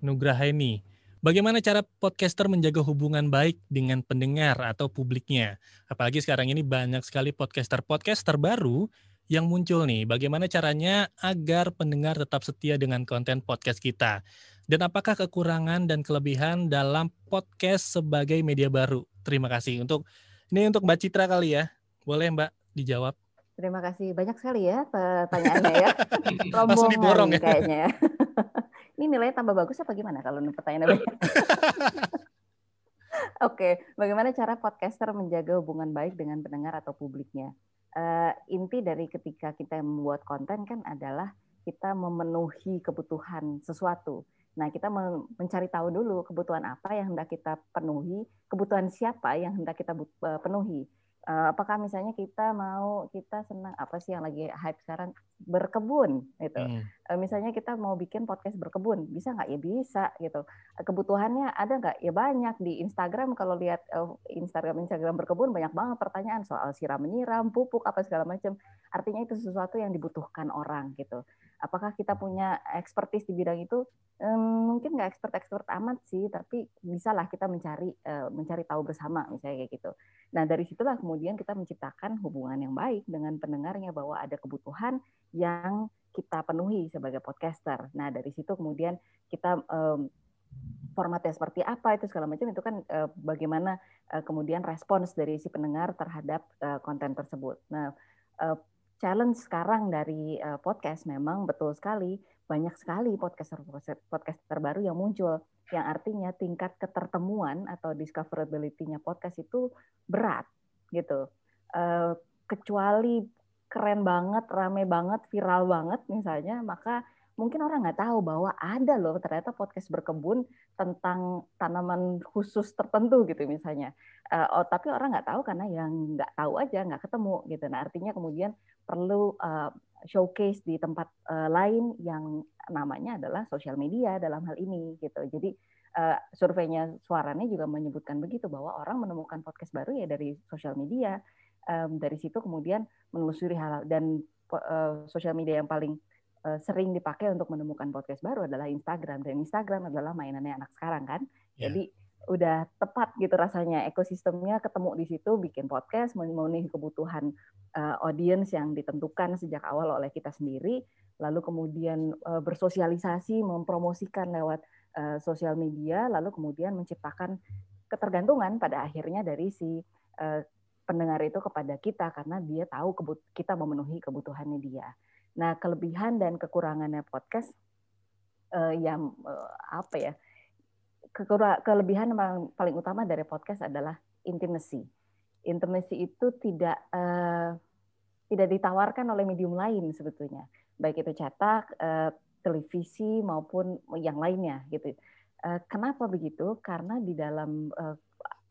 Nugraheni. Bagaimana cara podcaster menjaga hubungan baik dengan pendengar atau publiknya? Apalagi sekarang ini banyak sekali podcaster-podcaster baru yang muncul nih. Bagaimana caranya agar pendengar tetap setia dengan konten podcast kita? Dan apakah kekurangan dan kelebihan dalam podcast sebagai media baru? Terima kasih. Untuk ini untuk Mbak Citra kali ya. Boleh Mbak dijawab? Terima kasih banyak sekali ya pertanyaannya ya. Rombongan diborong ya. kayaknya. Ini nilainya tambah bagus apa gimana kalau pertanyaannya banyak? Oke, bagaimana cara podcaster menjaga hubungan baik dengan pendengar atau publiknya? Uh, inti dari ketika kita membuat konten kan adalah kita memenuhi kebutuhan sesuatu. Nah, kita mencari tahu dulu kebutuhan apa yang hendak kita penuhi, kebutuhan siapa yang hendak kita eh, penuhi uh, apakah misalnya kita mau kita senang apa sih yang lagi hype sekarang berkebun gitu hmm. Uh, misalnya kita mau bikin podcast berkebun bisa nggak? Ya bisa gitu. Uh, kebutuhannya ada nggak? Ya banyak. Di Instagram kalau lihat uh, Instagram Instagram berkebun banyak banget pertanyaan soal siram menyiram pupuk apa segala macam artinya itu sesuatu yang dibutuhkan orang gitu. Apakah kita punya expertise di bidang itu? Mungkin nggak expert expert amat sih tapi bisalah kita mencari mencari tahu bersama misalnya kayak gitu. Nah, dari situlah kemudian kita menciptakan hubungan yang baik dengan pendengarnya bahwa ada kebutuhan yang kita penuhi sebagai podcaster. Nah, dari situ kemudian kita um, formatnya seperti apa itu segala macam itu kan uh, bagaimana uh, kemudian respons dari si pendengar terhadap uh, konten tersebut. Nah, uh, challenge sekarang dari uh, podcast memang betul sekali banyak sekali podcaster podcaster terbaru yang muncul yang artinya tingkat ketertemuan atau discoverability-nya podcast itu berat gitu. Uh, kecuali keren banget, rame banget, viral banget misalnya, maka mungkin orang nggak tahu bahwa ada loh ternyata podcast berkebun tentang tanaman khusus tertentu gitu misalnya. Uh, oh, tapi orang nggak tahu karena yang nggak tahu aja nggak ketemu gitu. Nah artinya kemudian perlu uh, showcase di tempat uh, lain yang namanya adalah sosial media dalam hal ini gitu. Jadi uh, surveinya suaranya juga menyebutkan begitu bahwa orang menemukan podcast baru ya dari sosial media. Um, dari situ kemudian menelusuri hal dan uh, sosial media yang paling Eh, sering dipakai untuk menemukan podcast baru adalah Instagram dan Instagram adalah mainannya anak sekarang kan. Yeah. Jadi udah tepat gitu rasanya ekosistemnya ketemu di situ bikin podcast memenuhi kebutuhan uh, audience yang ditentukan sejak awal oleh kita sendiri lalu kemudian uh, bersosialisasi mempromosikan lewat uh, sosial media lalu kemudian menciptakan ketergantungan pada akhirnya dari si uh, pendengar itu kepada kita karena dia tahu kita memenuhi kebutuhannya dia. Nah, kelebihan dan kekurangannya podcast uh, yang uh, apa ya? kelebihan yang paling utama dari podcast adalah intimacy. Intimacy itu tidak uh, tidak ditawarkan oleh medium lain sebetulnya, baik itu cetak, uh, televisi maupun yang lainnya gitu. Uh, kenapa begitu? Karena di dalam uh,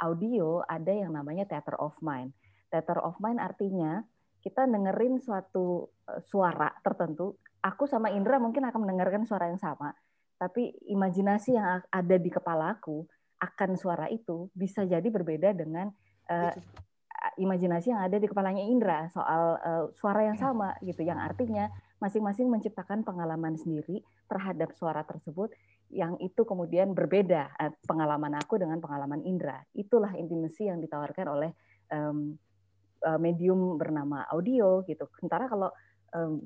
audio ada yang namanya theater of mind. Theater of mind artinya kita dengerin suatu eh, suara tertentu, aku sama Indra mungkin akan mendengarkan suara yang sama, tapi imajinasi yang ada di kepalaku akan suara itu bisa jadi berbeda dengan uh, imajinasi yang ada di kepalanya Indra soal uh, suara yang sama gitu, yang artinya masing-masing menciptakan pengalaman sendiri terhadap suara tersebut yang itu kemudian berbeda pengalaman aku dengan pengalaman Indra. Itulah intimasi yang ditawarkan oleh um, Eh, medium bernama audio gitu. Sementara kalau um,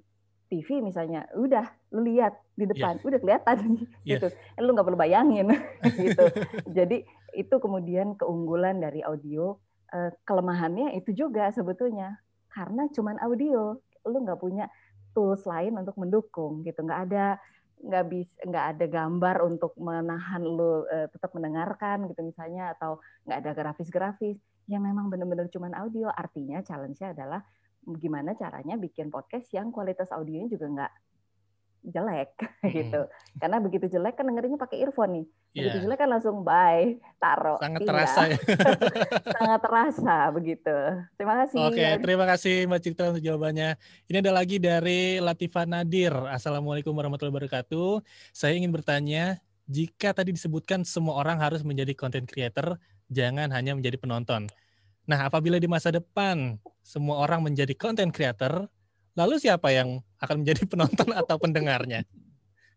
TV misalnya, udah lu lihat di depan, yeah. udah kelihatan yeah. gitu. Eh, lu nggak perlu bayangin gitu. Jadi itu kemudian keunggulan dari audio. Uh, kelemahannya itu juga sebetulnya karena cuman audio, lu nggak punya tools lain untuk mendukung gitu. Nggak ada nggak bisa nggak ada gambar untuk menahan lu uh, tetap mendengarkan gitu misalnya atau nggak ada grafis-grafis. Yang memang benar-benar cuma audio. Artinya challenge-nya adalah gimana caranya bikin podcast yang kualitas audionya juga nggak jelek gitu. Karena begitu jelek kan dengerinnya pakai earphone nih yeah. jelek kan langsung bye taruh sangat terasa ya sangat terasa begitu terima kasih oke okay, terima kasih mbak Citra untuk jawabannya ini ada lagi dari Latifah Nadir assalamualaikum warahmatullahi wabarakatuh saya ingin bertanya jika tadi disebutkan semua orang harus menjadi content creator jangan hanya menjadi penonton. Nah, apabila di masa depan semua orang menjadi content creator, lalu siapa yang akan menjadi penonton atau pendengarnya?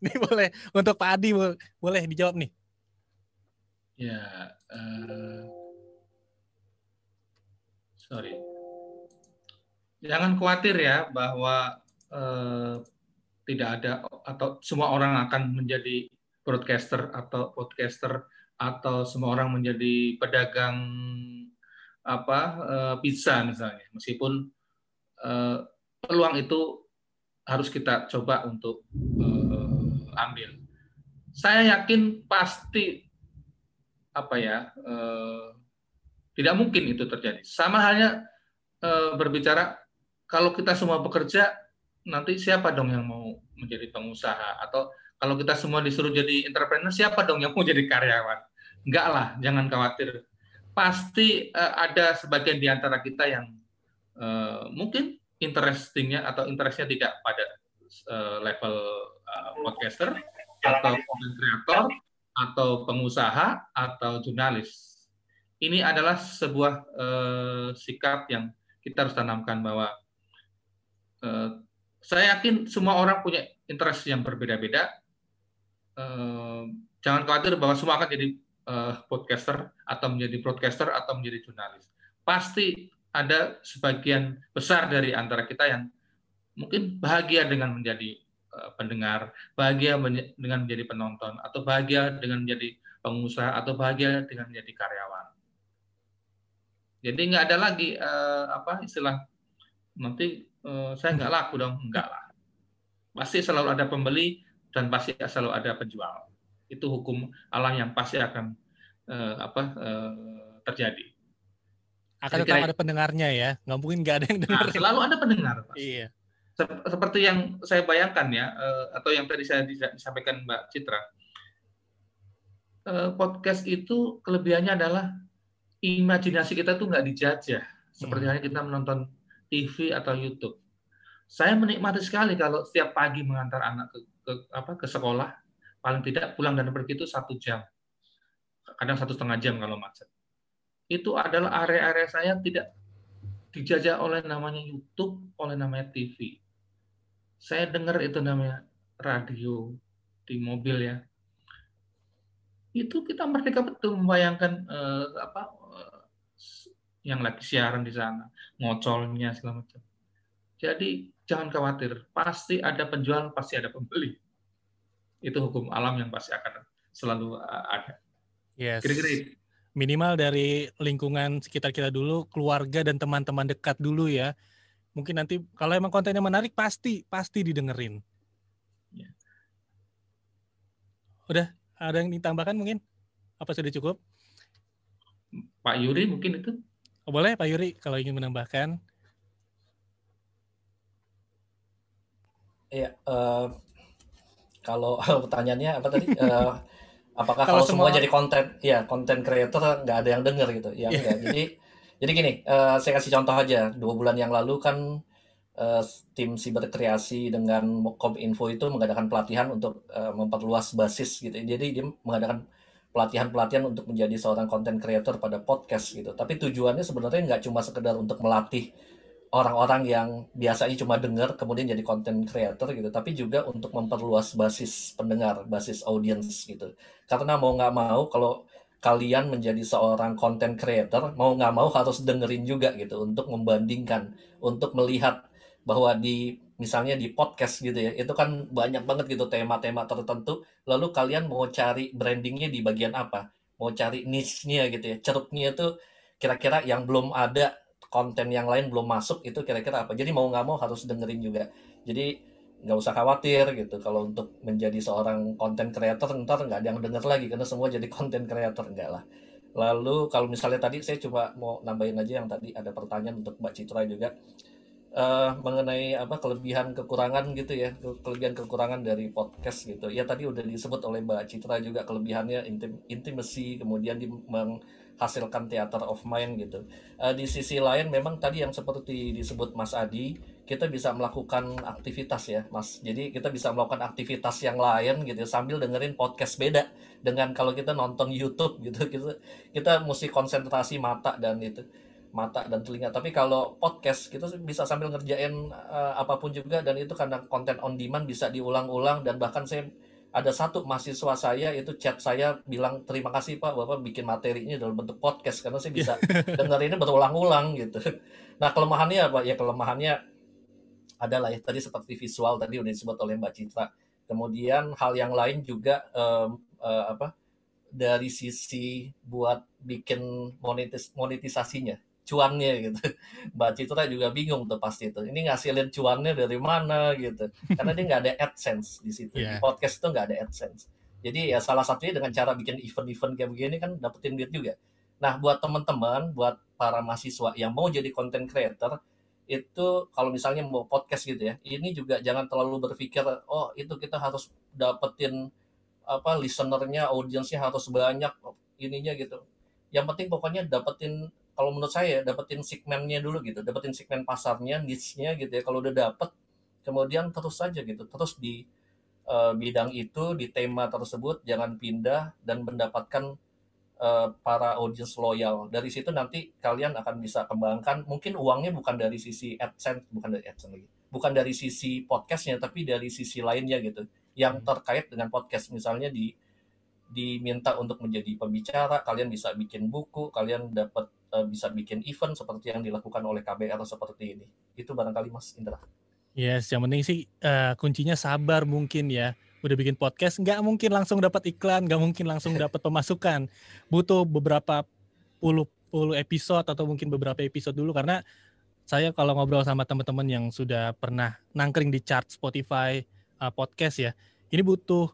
Ini boleh untuk Pak Adi boleh dijawab nih. Ya, uh, sorry. Jangan khawatir ya bahwa uh, tidak ada atau semua orang akan menjadi broadcaster atau podcaster atau semua orang menjadi pedagang apa uh, pizza misalnya meskipun uh, peluang itu harus kita coba untuk uh, ambil saya yakin pasti apa ya uh, tidak mungkin itu terjadi sama halnya uh, berbicara kalau kita semua bekerja nanti siapa dong yang mau menjadi pengusaha atau kalau kita semua disuruh jadi entrepreneur, siapa dong yang mau jadi karyawan? Enggak lah, jangan khawatir. Pasti uh, ada sebagian di antara kita yang uh, mungkin interestingnya atau interestnya tidak pada uh, level uh, podcaster atau content creator atau pengusaha atau jurnalis. Ini adalah sebuah uh, sikap yang kita harus tanamkan bahwa uh, saya yakin semua orang punya interest yang berbeda-beda Eh, jangan khawatir bahwa semua akan jadi uh, podcaster atau menjadi broadcaster atau menjadi jurnalis. Pasti ada sebagian besar dari antara kita yang mungkin bahagia dengan menjadi pendengar, bahagia dengan menjadi penonton, atau bahagia dengan menjadi pengusaha, atau bahagia dengan menjadi karyawan. Jadi nggak ada lagi uh, apa istilah nanti uh, saya nggak laku dong, enggak lah. Pasti selalu ada pembeli dan pasti selalu ada penjual. Itu hukum alam yang pasti akan uh, apa uh, terjadi. Akan tetap ada pendengarnya ya, nggak mungkin nggak ada yang dengar. Nah, selalu ada pendengar. Pasti. Iya. Seperti yang saya bayangkan ya, eh, atau yang tadi saya disampaikan Mbak Citra, eh, podcast itu kelebihannya adalah imajinasi kita tuh nggak dijajah, seperti hmm. halnya kita menonton TV atau YouTube. Saya menikmati sekali kalau setiap pagi mengantar anak ke, ke apa ke sekolah, paling tidak pulang dan pergi itu satu jam, kadang satu setengah jam kalau macet. Itu adalah area-area saya tidak dijajah oleh namanya YouTube, oleh namanya TV saya dengar itu namanya radio di mobil ya. Itu kita merdeka betul membayangkan uh, apa uh, yang lagi siaran di sana ngocolnya segala macam. Jadi jangan khawatir pasti ada penjual pasti ada pembeli. Itu hukum alam yang pasti akan selalu uh, ada. Yes. Kira-kira minimal dari lingkungan sekitar kita dulu keluarga dan teman-teman dekat dulu ya mungkin nanti kalau emang kontennya menarik pasti pasti didengerin. Ya. Udah ada yang ditambahkan mungkin? Apa sudah cukup? Pak Yuri mungkin itu? Oh, boleh Pak Yuri kalau ingin menambahkan. Iya, uh, kalau pertanyaannya apa tadi? Uh, apakah kalau, kalau semua, semua jadi konten, ya konten creator nggak ada yang denger gitu? Ya yeah. enggak. Jadi jadi gini, uh, saya kasih contoh aja. Dua bulan yang lalu kan uh, tim siberkreasi dengan Kominfo itu mengadakan pelatihan untuk uh, memperluas basis gitu. Jadi dia mengadakan pelatihan-pelatihan untuk menjadi seorang content creator pada podcast gitu. Tapi tujuannya sebenarnya nggak cuma sekedar untuk melatih orang-orang yang biasanya cuma dengar kemudian jadi content creator gitu, tapi juga untuk memperluas basis pendengar, basis audience gitu. Karena mau nggak mau kalau kalian menjadi seorang content creator mau nggak mau harus dengerin juga gitu untuk membandingkan untuk melihat bahwa di misalnya di podcast gitu ya itu kan banyak banget gitu tema-tema tertentu lalu kalian mau cari brandingnya di bagian apa? Mau cari niche-nya gitu ya ceruknya itu kira-kira yang belum ada konten yang lain belum masuk itu kira-kira apa? Jadi mau nggak mau harus dengerin juga. Jadi nggak usah khawatir gitu. Kalau untuk menjadi seorang content creator ntar nggak ada yang denger lagi karena semua jadi content creator enggak lah. Lalu kalau misalnya tadi saya coba mau nambahin aja yang tadi ada pertanyaan untuk Mbak Citra juga. Uh, mengenai apa kelebihan kekurangan gitu ya kelebihan kekurangan dari podcast gitu. Ya tadi udah disebut oleh Mbak Citra juga kelebihannya intim intimacy kemudian di, meng, hasilkan theater of mind gitu. Uh, di sisi lain memang tadi yang seperti disebut Mas Adi, kita bisa melakukan aktivitas ya, Mas. Jadi kita bisa melakukan aktivitas yang lain gitu ya, sambil dengerin podcast beda dengan kalau kita nonton YouTube gitu. Kita kita mesti konsentrasi mata dan itu mata dan telinga. Tapi kalau podcast kita bisa sambil ngerjain uh, apa pun juga dan itu karena konten on demand bisa diulang-ulang dan bahkan saya ada satu mahasiswa saya itu chat saya bilang terima kasih Pak Bapak bikin materinya dalam bentuk podcast karena saya bisa dengar ini berulang-ulang gitu. Nah kelemahannya apa? Ya kelemahannya adalah ya tadi seperti visual tadi udah disebut oleh Mbak Citra. Kemudian hal yang lain juga um, uh, apa dari sisi buat bikin monetis monetisasinya cuannya gitu. Mbak Citra juga bingung tuh pasti itu. Ini ngasilin cuannya dari mana gitu. Karena dia nggak ada AdSense di situ. Yeah. Di podcast itu nggak ada AdSense. Jadi ya salah satunya dengan cara bikin event-event kayak begini kan dapetin duit juga. Nah buat teman-teman, buat para mahasiswa yang mau jadi content creator, itu kalau misalnya mau podcast gitu ya, ini juga jangan terlalu berpikir, oh itu kita harus dapetin apa listenernya, audiensnya harus banyak ininya gitu. Yang penting pokoknya dapetin kalau menurut saya dapetin segmennya dulu gitu dapetin segmen pasarnya niche-nya gitu ya kalau udah dapet kemudian terus saja gitu terus di uh, bidang itu di tema tersebut jangan pindah dan mendapatkan uh, para audience loyal dari situ nanti kalian akan bisa kembangkan mungkin uangnya bukan dari sisi adsense bukan dari adsense lagi bukan dari sisi podcastnya tapi dari sisi lainnya gitu yang hmm. terkait dengan podcast misalnya di diminta untuk menjadi pembicara kalian bisa bikin buku kalian dapat uh, bisa bikin event seperti yang dilakukan oleh KBR seperti ini. Itu barangkali Mas Indra. Yes, yang penting sih uh, kuncinya sabar mungkin ya. Udah bikin podcast, nggak mungkin langsung dapat iklan, nggak mungkin langsung dapat pemasukan. Butuh beberapa puluh puluh episode atau mungkin beberapa episode dulu karena saya kalau ngobrol sama teman-teman yang sudah pernah nangkring di chart Spotify uh, podcast ya, ini butuh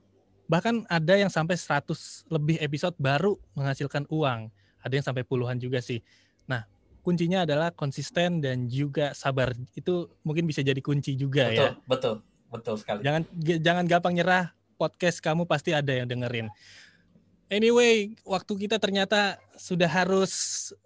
bahkan ada yang sampai 100 lebih episode baru menghasilkan uang ada yang sampai puluhan juga sih. Nah, kuncinya adalah konsisten dan juga sabar. Itu mungkin bisa jadi kunci juga betul, ya. Betul, betul sekali. Jangan jangan gampang nyerah. Podcast kamu pasti ada yang dengerin. Anyway, waktu kita ternyata sudah harus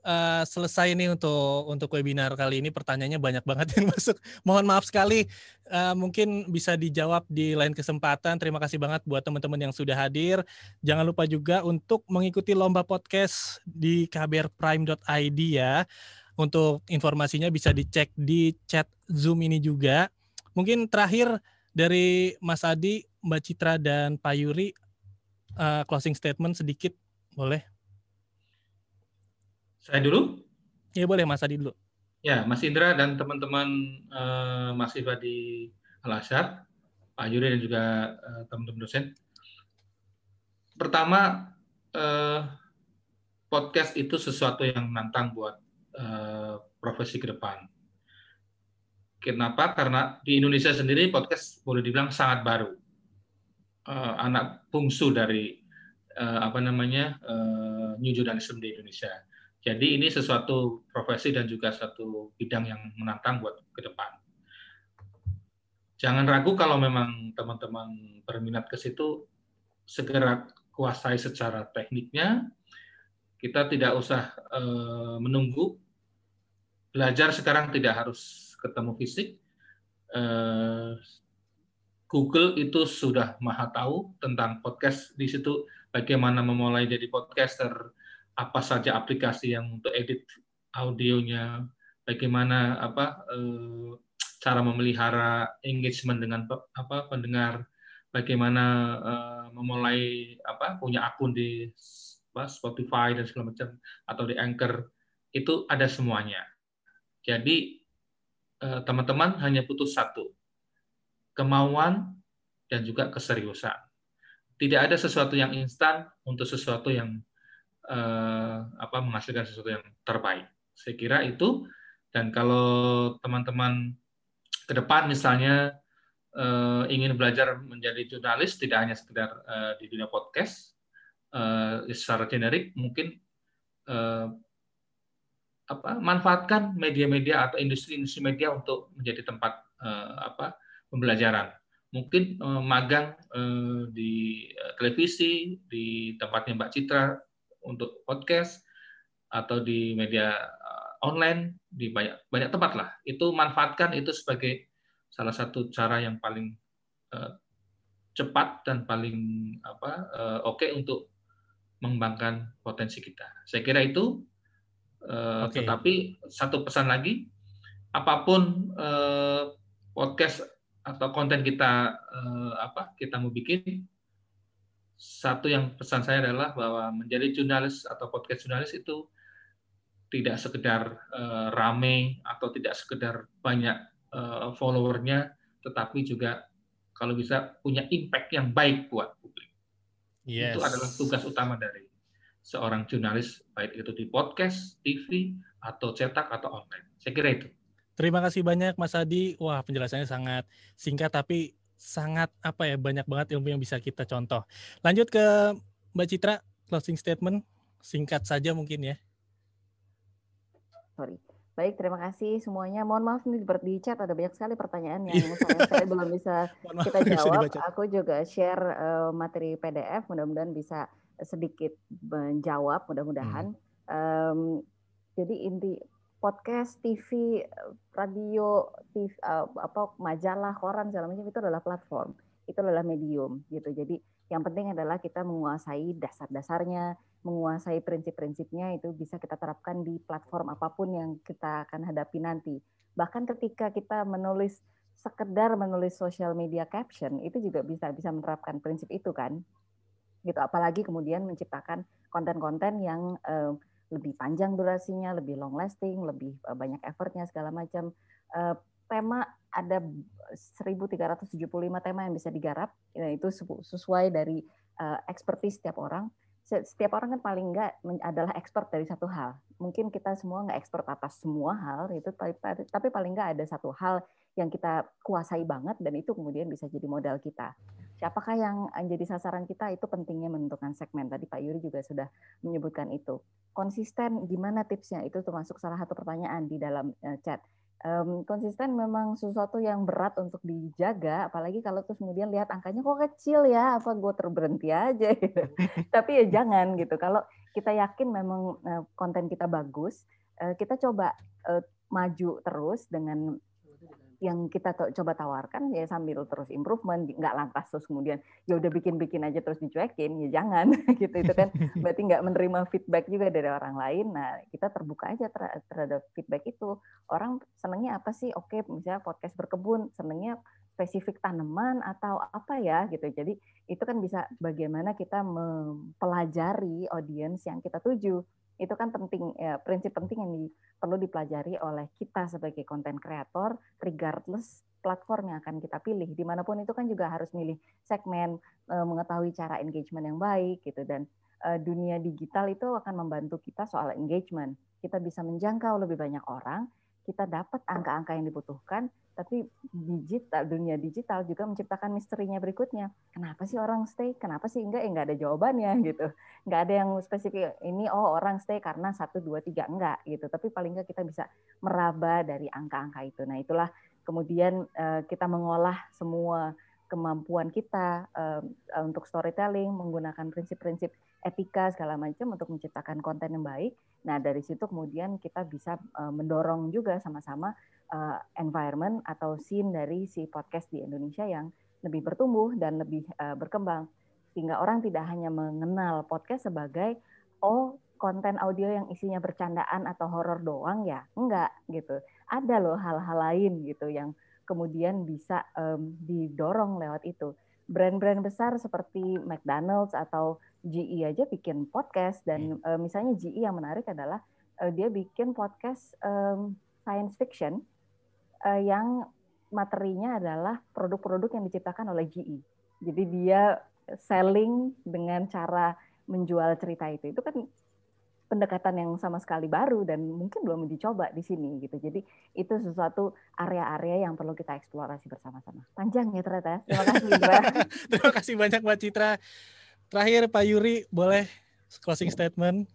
uh, selesai nih untuk untuk webinar kali ini. Pertanyaannya banyak banget yang masuk. Mohon maaf sekali. Uh, mungkin bisa dijawab di lain kesempatan. Terima kasih banget buat teman-teman yang sudah hadir. Jangan lupa juga untuk mengikuti lomba podcast di kbrprime.id ya. Untuk informasinya bisa dicek di chat Zoom ini juga. Mungkin terakhir dari Mas Adi, Mbak Citra dan Pak Yuri uh, closing statement sedikit, boleh? Saya dulu? Ya boleh, Mas Adi dulu. Ya, Mas Indra dan teman-teman uh, mahasiswa di Al-Azhar, Pak Yuri dan juga uh, teman-teman dosen. Pertama, uh, podcast itu sesuatu yang menantang buat uh, profesi ke depan. Kenapa? Karena di Indonesia sendiri podcast boleh dibilang sangat baru uh, anak bungsu dari uh, apa namanya uh, new journalism di Indonesia. Jadi ini sesuatu profesi dan juga satu bidang yang menantang buat ke depan. Jangan ragu kalau memang teman-teman berminat ke situ, segera kuasai secara tekniknya. Kita tidak usah menunggu. Belajar sekarang tidak harus ketemu fisik. Uh, Google itu sudah maha tahu tentang podcast di situ bagaimana memulai jadi podcaster, apa saja aplikasi yang untuk edit audionya, bagaimana apa eh, cara memelihara engagement dengan apa pendengar, bagaimana eh, memulai apa punya akun di Spotify dan segala macam atau di Anchor itu ada semuanya. Jadi eh, teman-teman hanya butuh satu kemauan, dan juga keseriusan. Tidak ada sesuatu yang instan untuk sesuatu yang eh, apa menghasilkan sesuatu yang terbaik. Saya kira itu. Dan kalau teman-teman ke depan misalnya eh, ingin belajar menjadi jurnalis, tidak hanya sekedar eh, di dunia podcast, eh, secara generik mungkin eh, apa manfaatkan media-media atau industri-industri media untuk menjadi tempat eh, apa pembelajaran. Mungkin eh, magang eh, di eh, televisi, di tempatnya Mbak Citra untuk podcast, atau di media eh, online, di banyak banyak tempat lah. Itu manfaatkan itu sebagai salah satu cara yang paling eh, cepat dan paling apa eh, oke okay untuk mengembangkan potensi kita. Saya kira itu. Uh, okay. Tetapi satu pesan lagi, apa pun uh, podcast atau konten kita eh, apa kita mau bikin satu yang pesan saya adalah bahwa menjadi jurnalis atau podcast jurnalis itu tidak sekedar eh, rame atau tidak sekedar banyak eh, followernya tetapi juga kalau bisa punya impact yang baik buat publik yes. itu adalah tugas utama dari seorang jurnalis baik itu di podcast, TV atau cetak atau online. Saya kira itu. Terima kasih banyak Mas Adi. Wah, penjelasannya sangat singkat tapi sangat apa ya banyak banget ilmu yang bisa kita contoh. Lanjut ke Mbak Citra, closing statement singkat saja mungkin ya. Sorry. Baik, terima kasih semuanya. Mohon maaf nih di chat ada banyak sekali pertanyaan yang saya, saya belum bisa kita jawab. Aku juga share uh, materi PDF, mudah-mudahan bisa sedikit menjawab, mudah-mudahan. Hmm. Um, jadi inti podcast, TV, radio, TV, uh, apa majalah, koran segala macam itu adalah platform, itu adalah medium gitu. Jadi yang penting adalah kita menguasai dasar-dasarnya, menguasai prinsip-prinsipnya itu bisa kita terapkan di platform apa pun yang kita akan hadapi nanti. Bahkan ketika kita menulis sekedar menulis social media caption itu juga bisa bisa menerapkan prinsip itu kan. Gitu apalagi kemudian menciptakan konten-konten yang uh, lebih panjang durasinya, lebih long lasting, lebih eh, banyak effortnya segala macam. Eh, tema ada 1.375 tema yang bisa digarap, ya, itu sesuai dari uh, expertise setiap orang. Setiap orang kan paling enggak adalah expert dari satu hal. Mungkin kita semua nggak expert atas semua hal, itu tapi paling enggak ada satu hal yang kita kuasai banget dan itu kemudian bisa jadi modal kita. Siapakah yang menjadi sasaran kita itu pentingnya menentukan segmen. Tadi Pak Yuri juga sudah menyebutkan itu. Konsisten gimana tipsnya? Itu termasuk salah satu pertanyaan di dalam uh, chat. Konsisten memang sesuatu yang berat untuk dijaga, apalagi kalau terus kemudian lihat angkanya kok kecil ya, apa gue terberhenti aja gitu. Tapi ya jangan gitu. Kalau kita yakin memang uh, konten kita bagus, kita coba maju terus dengan yang kita coba tawarkan ya sambil terus improvement nggak lantas terus kemudian ya udah bikin-bikin aja terus dicuekin ya jangan gitu itu kan berarti nggak menerima feedback juga dari orang lain. Nah kita terbuka aja terhadap feedback itu. Orang senengnya apa sih? Oke misalnya podcast berkebun senengnya spesifik tanaman atau apa ya gitu. Jadi itu kan bisa bagaimana kita mempelajari audiens yang kita tuju. Itu kan penting ya, prinsip penting yang di, perlu dipelajari oleh kita sebagai konten kreator regardless platform yang akan kita pilih. Di mana pun itu kan juga harus milih segmen eh, mengetahui cara engagement yang baik gitu. Dan eh, dunia digital itu akan membantu kita soal engagement. Kita bisa menjangkau lebih banyak orang kita dapat angka-angka yang dibutuhkan tapi digital dunia digital juga menciptakan misterinya berikutnya. Kenapa sih orang stay? Kenapa sih enggak? Ya enggak ada jawabannya gitu. Enggak ada yang spesifik ini oh orang stay karena satu dua tiga enggak gitu. Tapi paling enggak kita bisa meraba dari angka-angka itu. Nah itulah kemudian uh, kita mengolah semua kemampuan kita uh, untuk storytelling menggunakan prinsip-prinsip etika segala macam untuk menciptakan konten yang baik. Nah dari situ kemudian kita bisa uh, mendorong juga sama-sama uh, environment atau scene dari si podcast di Indonesia yang lebih bertumbuh dan lebih uh, berkembang. Sehingga orang tidak hanya mengenal podcast sebagai oh konten audio yang isinya bercandaan atau horor doang ya enggak gitu. Ada loh hal-hal lain gitu yang kemudian bisa um, didorong lewat itu. Brand-brand besar seperti McDonald's atau GE aja bikin podcast dan uh, misalnya GE yang menarik adalah uh, dia bikin podcast um, science fiction uh, yang materinya adalah produk-produk yang diciptakan oleh GE. Jadi dia selling dengan cara menjual cerita itu. Itu kan pendekatan yang sama sekali baru dan mungkin belum dicoba di sini gitu. Jadi itu sesuatu area-area yang perlu kita eksplorasi bersama-sama. Panjang ya ternyata. Terima kasih Indra. Terima kasih banyak Mbak Citra. Terakhir Pak Yuri boleh closing statement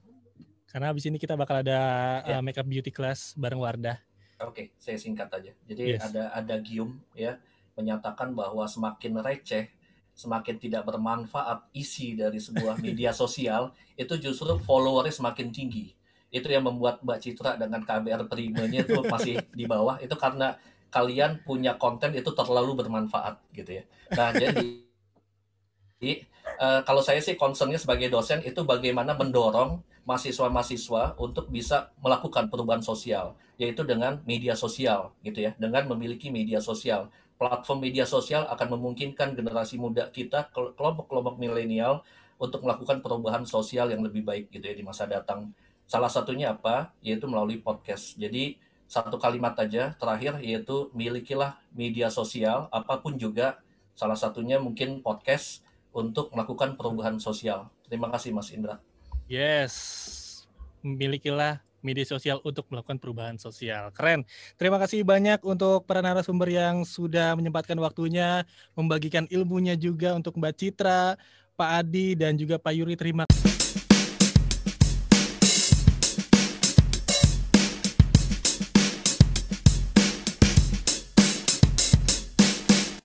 karena habis ini kita bakal ada ya. uh, makeup beauty class bareng Wardah. Oke, saya singkat aja. Jadi yes. ada ada Gium ya menyatakan bahwa semakin receh, semakin tidak bermanfaat isi dari sebuah media sosial, itu justru followernya semakin tinggi. Itu yang membuat Mbak Citra dengan KBR Primenya itu masih di bawah. Itu karena kalian punya konten itu terlalu bermanfaat gitu ya. Nah jadi uh, kalau saya sih concernnya sebagai dosen itu bagaimana mendorong mahasiswa-mahasiswa untuk bisa melakukan perubahan sosial yaitu dengan media sosial gitu ya. Dengan memiliki media sosial. Platform media sosial akan memungkinkan generasi muda kita kelompok-kelompok milenial untuk melakukan perubahan sosial yang lebih baik gitu ya di masa datang. Salah satunya apa? Yaitu melalui podcast. Jadi satu kalimat aja terakhir yaitu milikilah media sosial apa pun juga. Salah satunya mungkin podcast untuk melakukan perubahan sosial terima kasih Mas Indra yes milikilah media sosial untuk melakukan perubahan sosial. Keren. Terima kasih banyak untuk para narasumber yang sudah menyempatkan waktunya, membagikan ilmunya juga untuk Mbak Citra, Pak Adi, dan juga Pak Yuri. Terima kasih.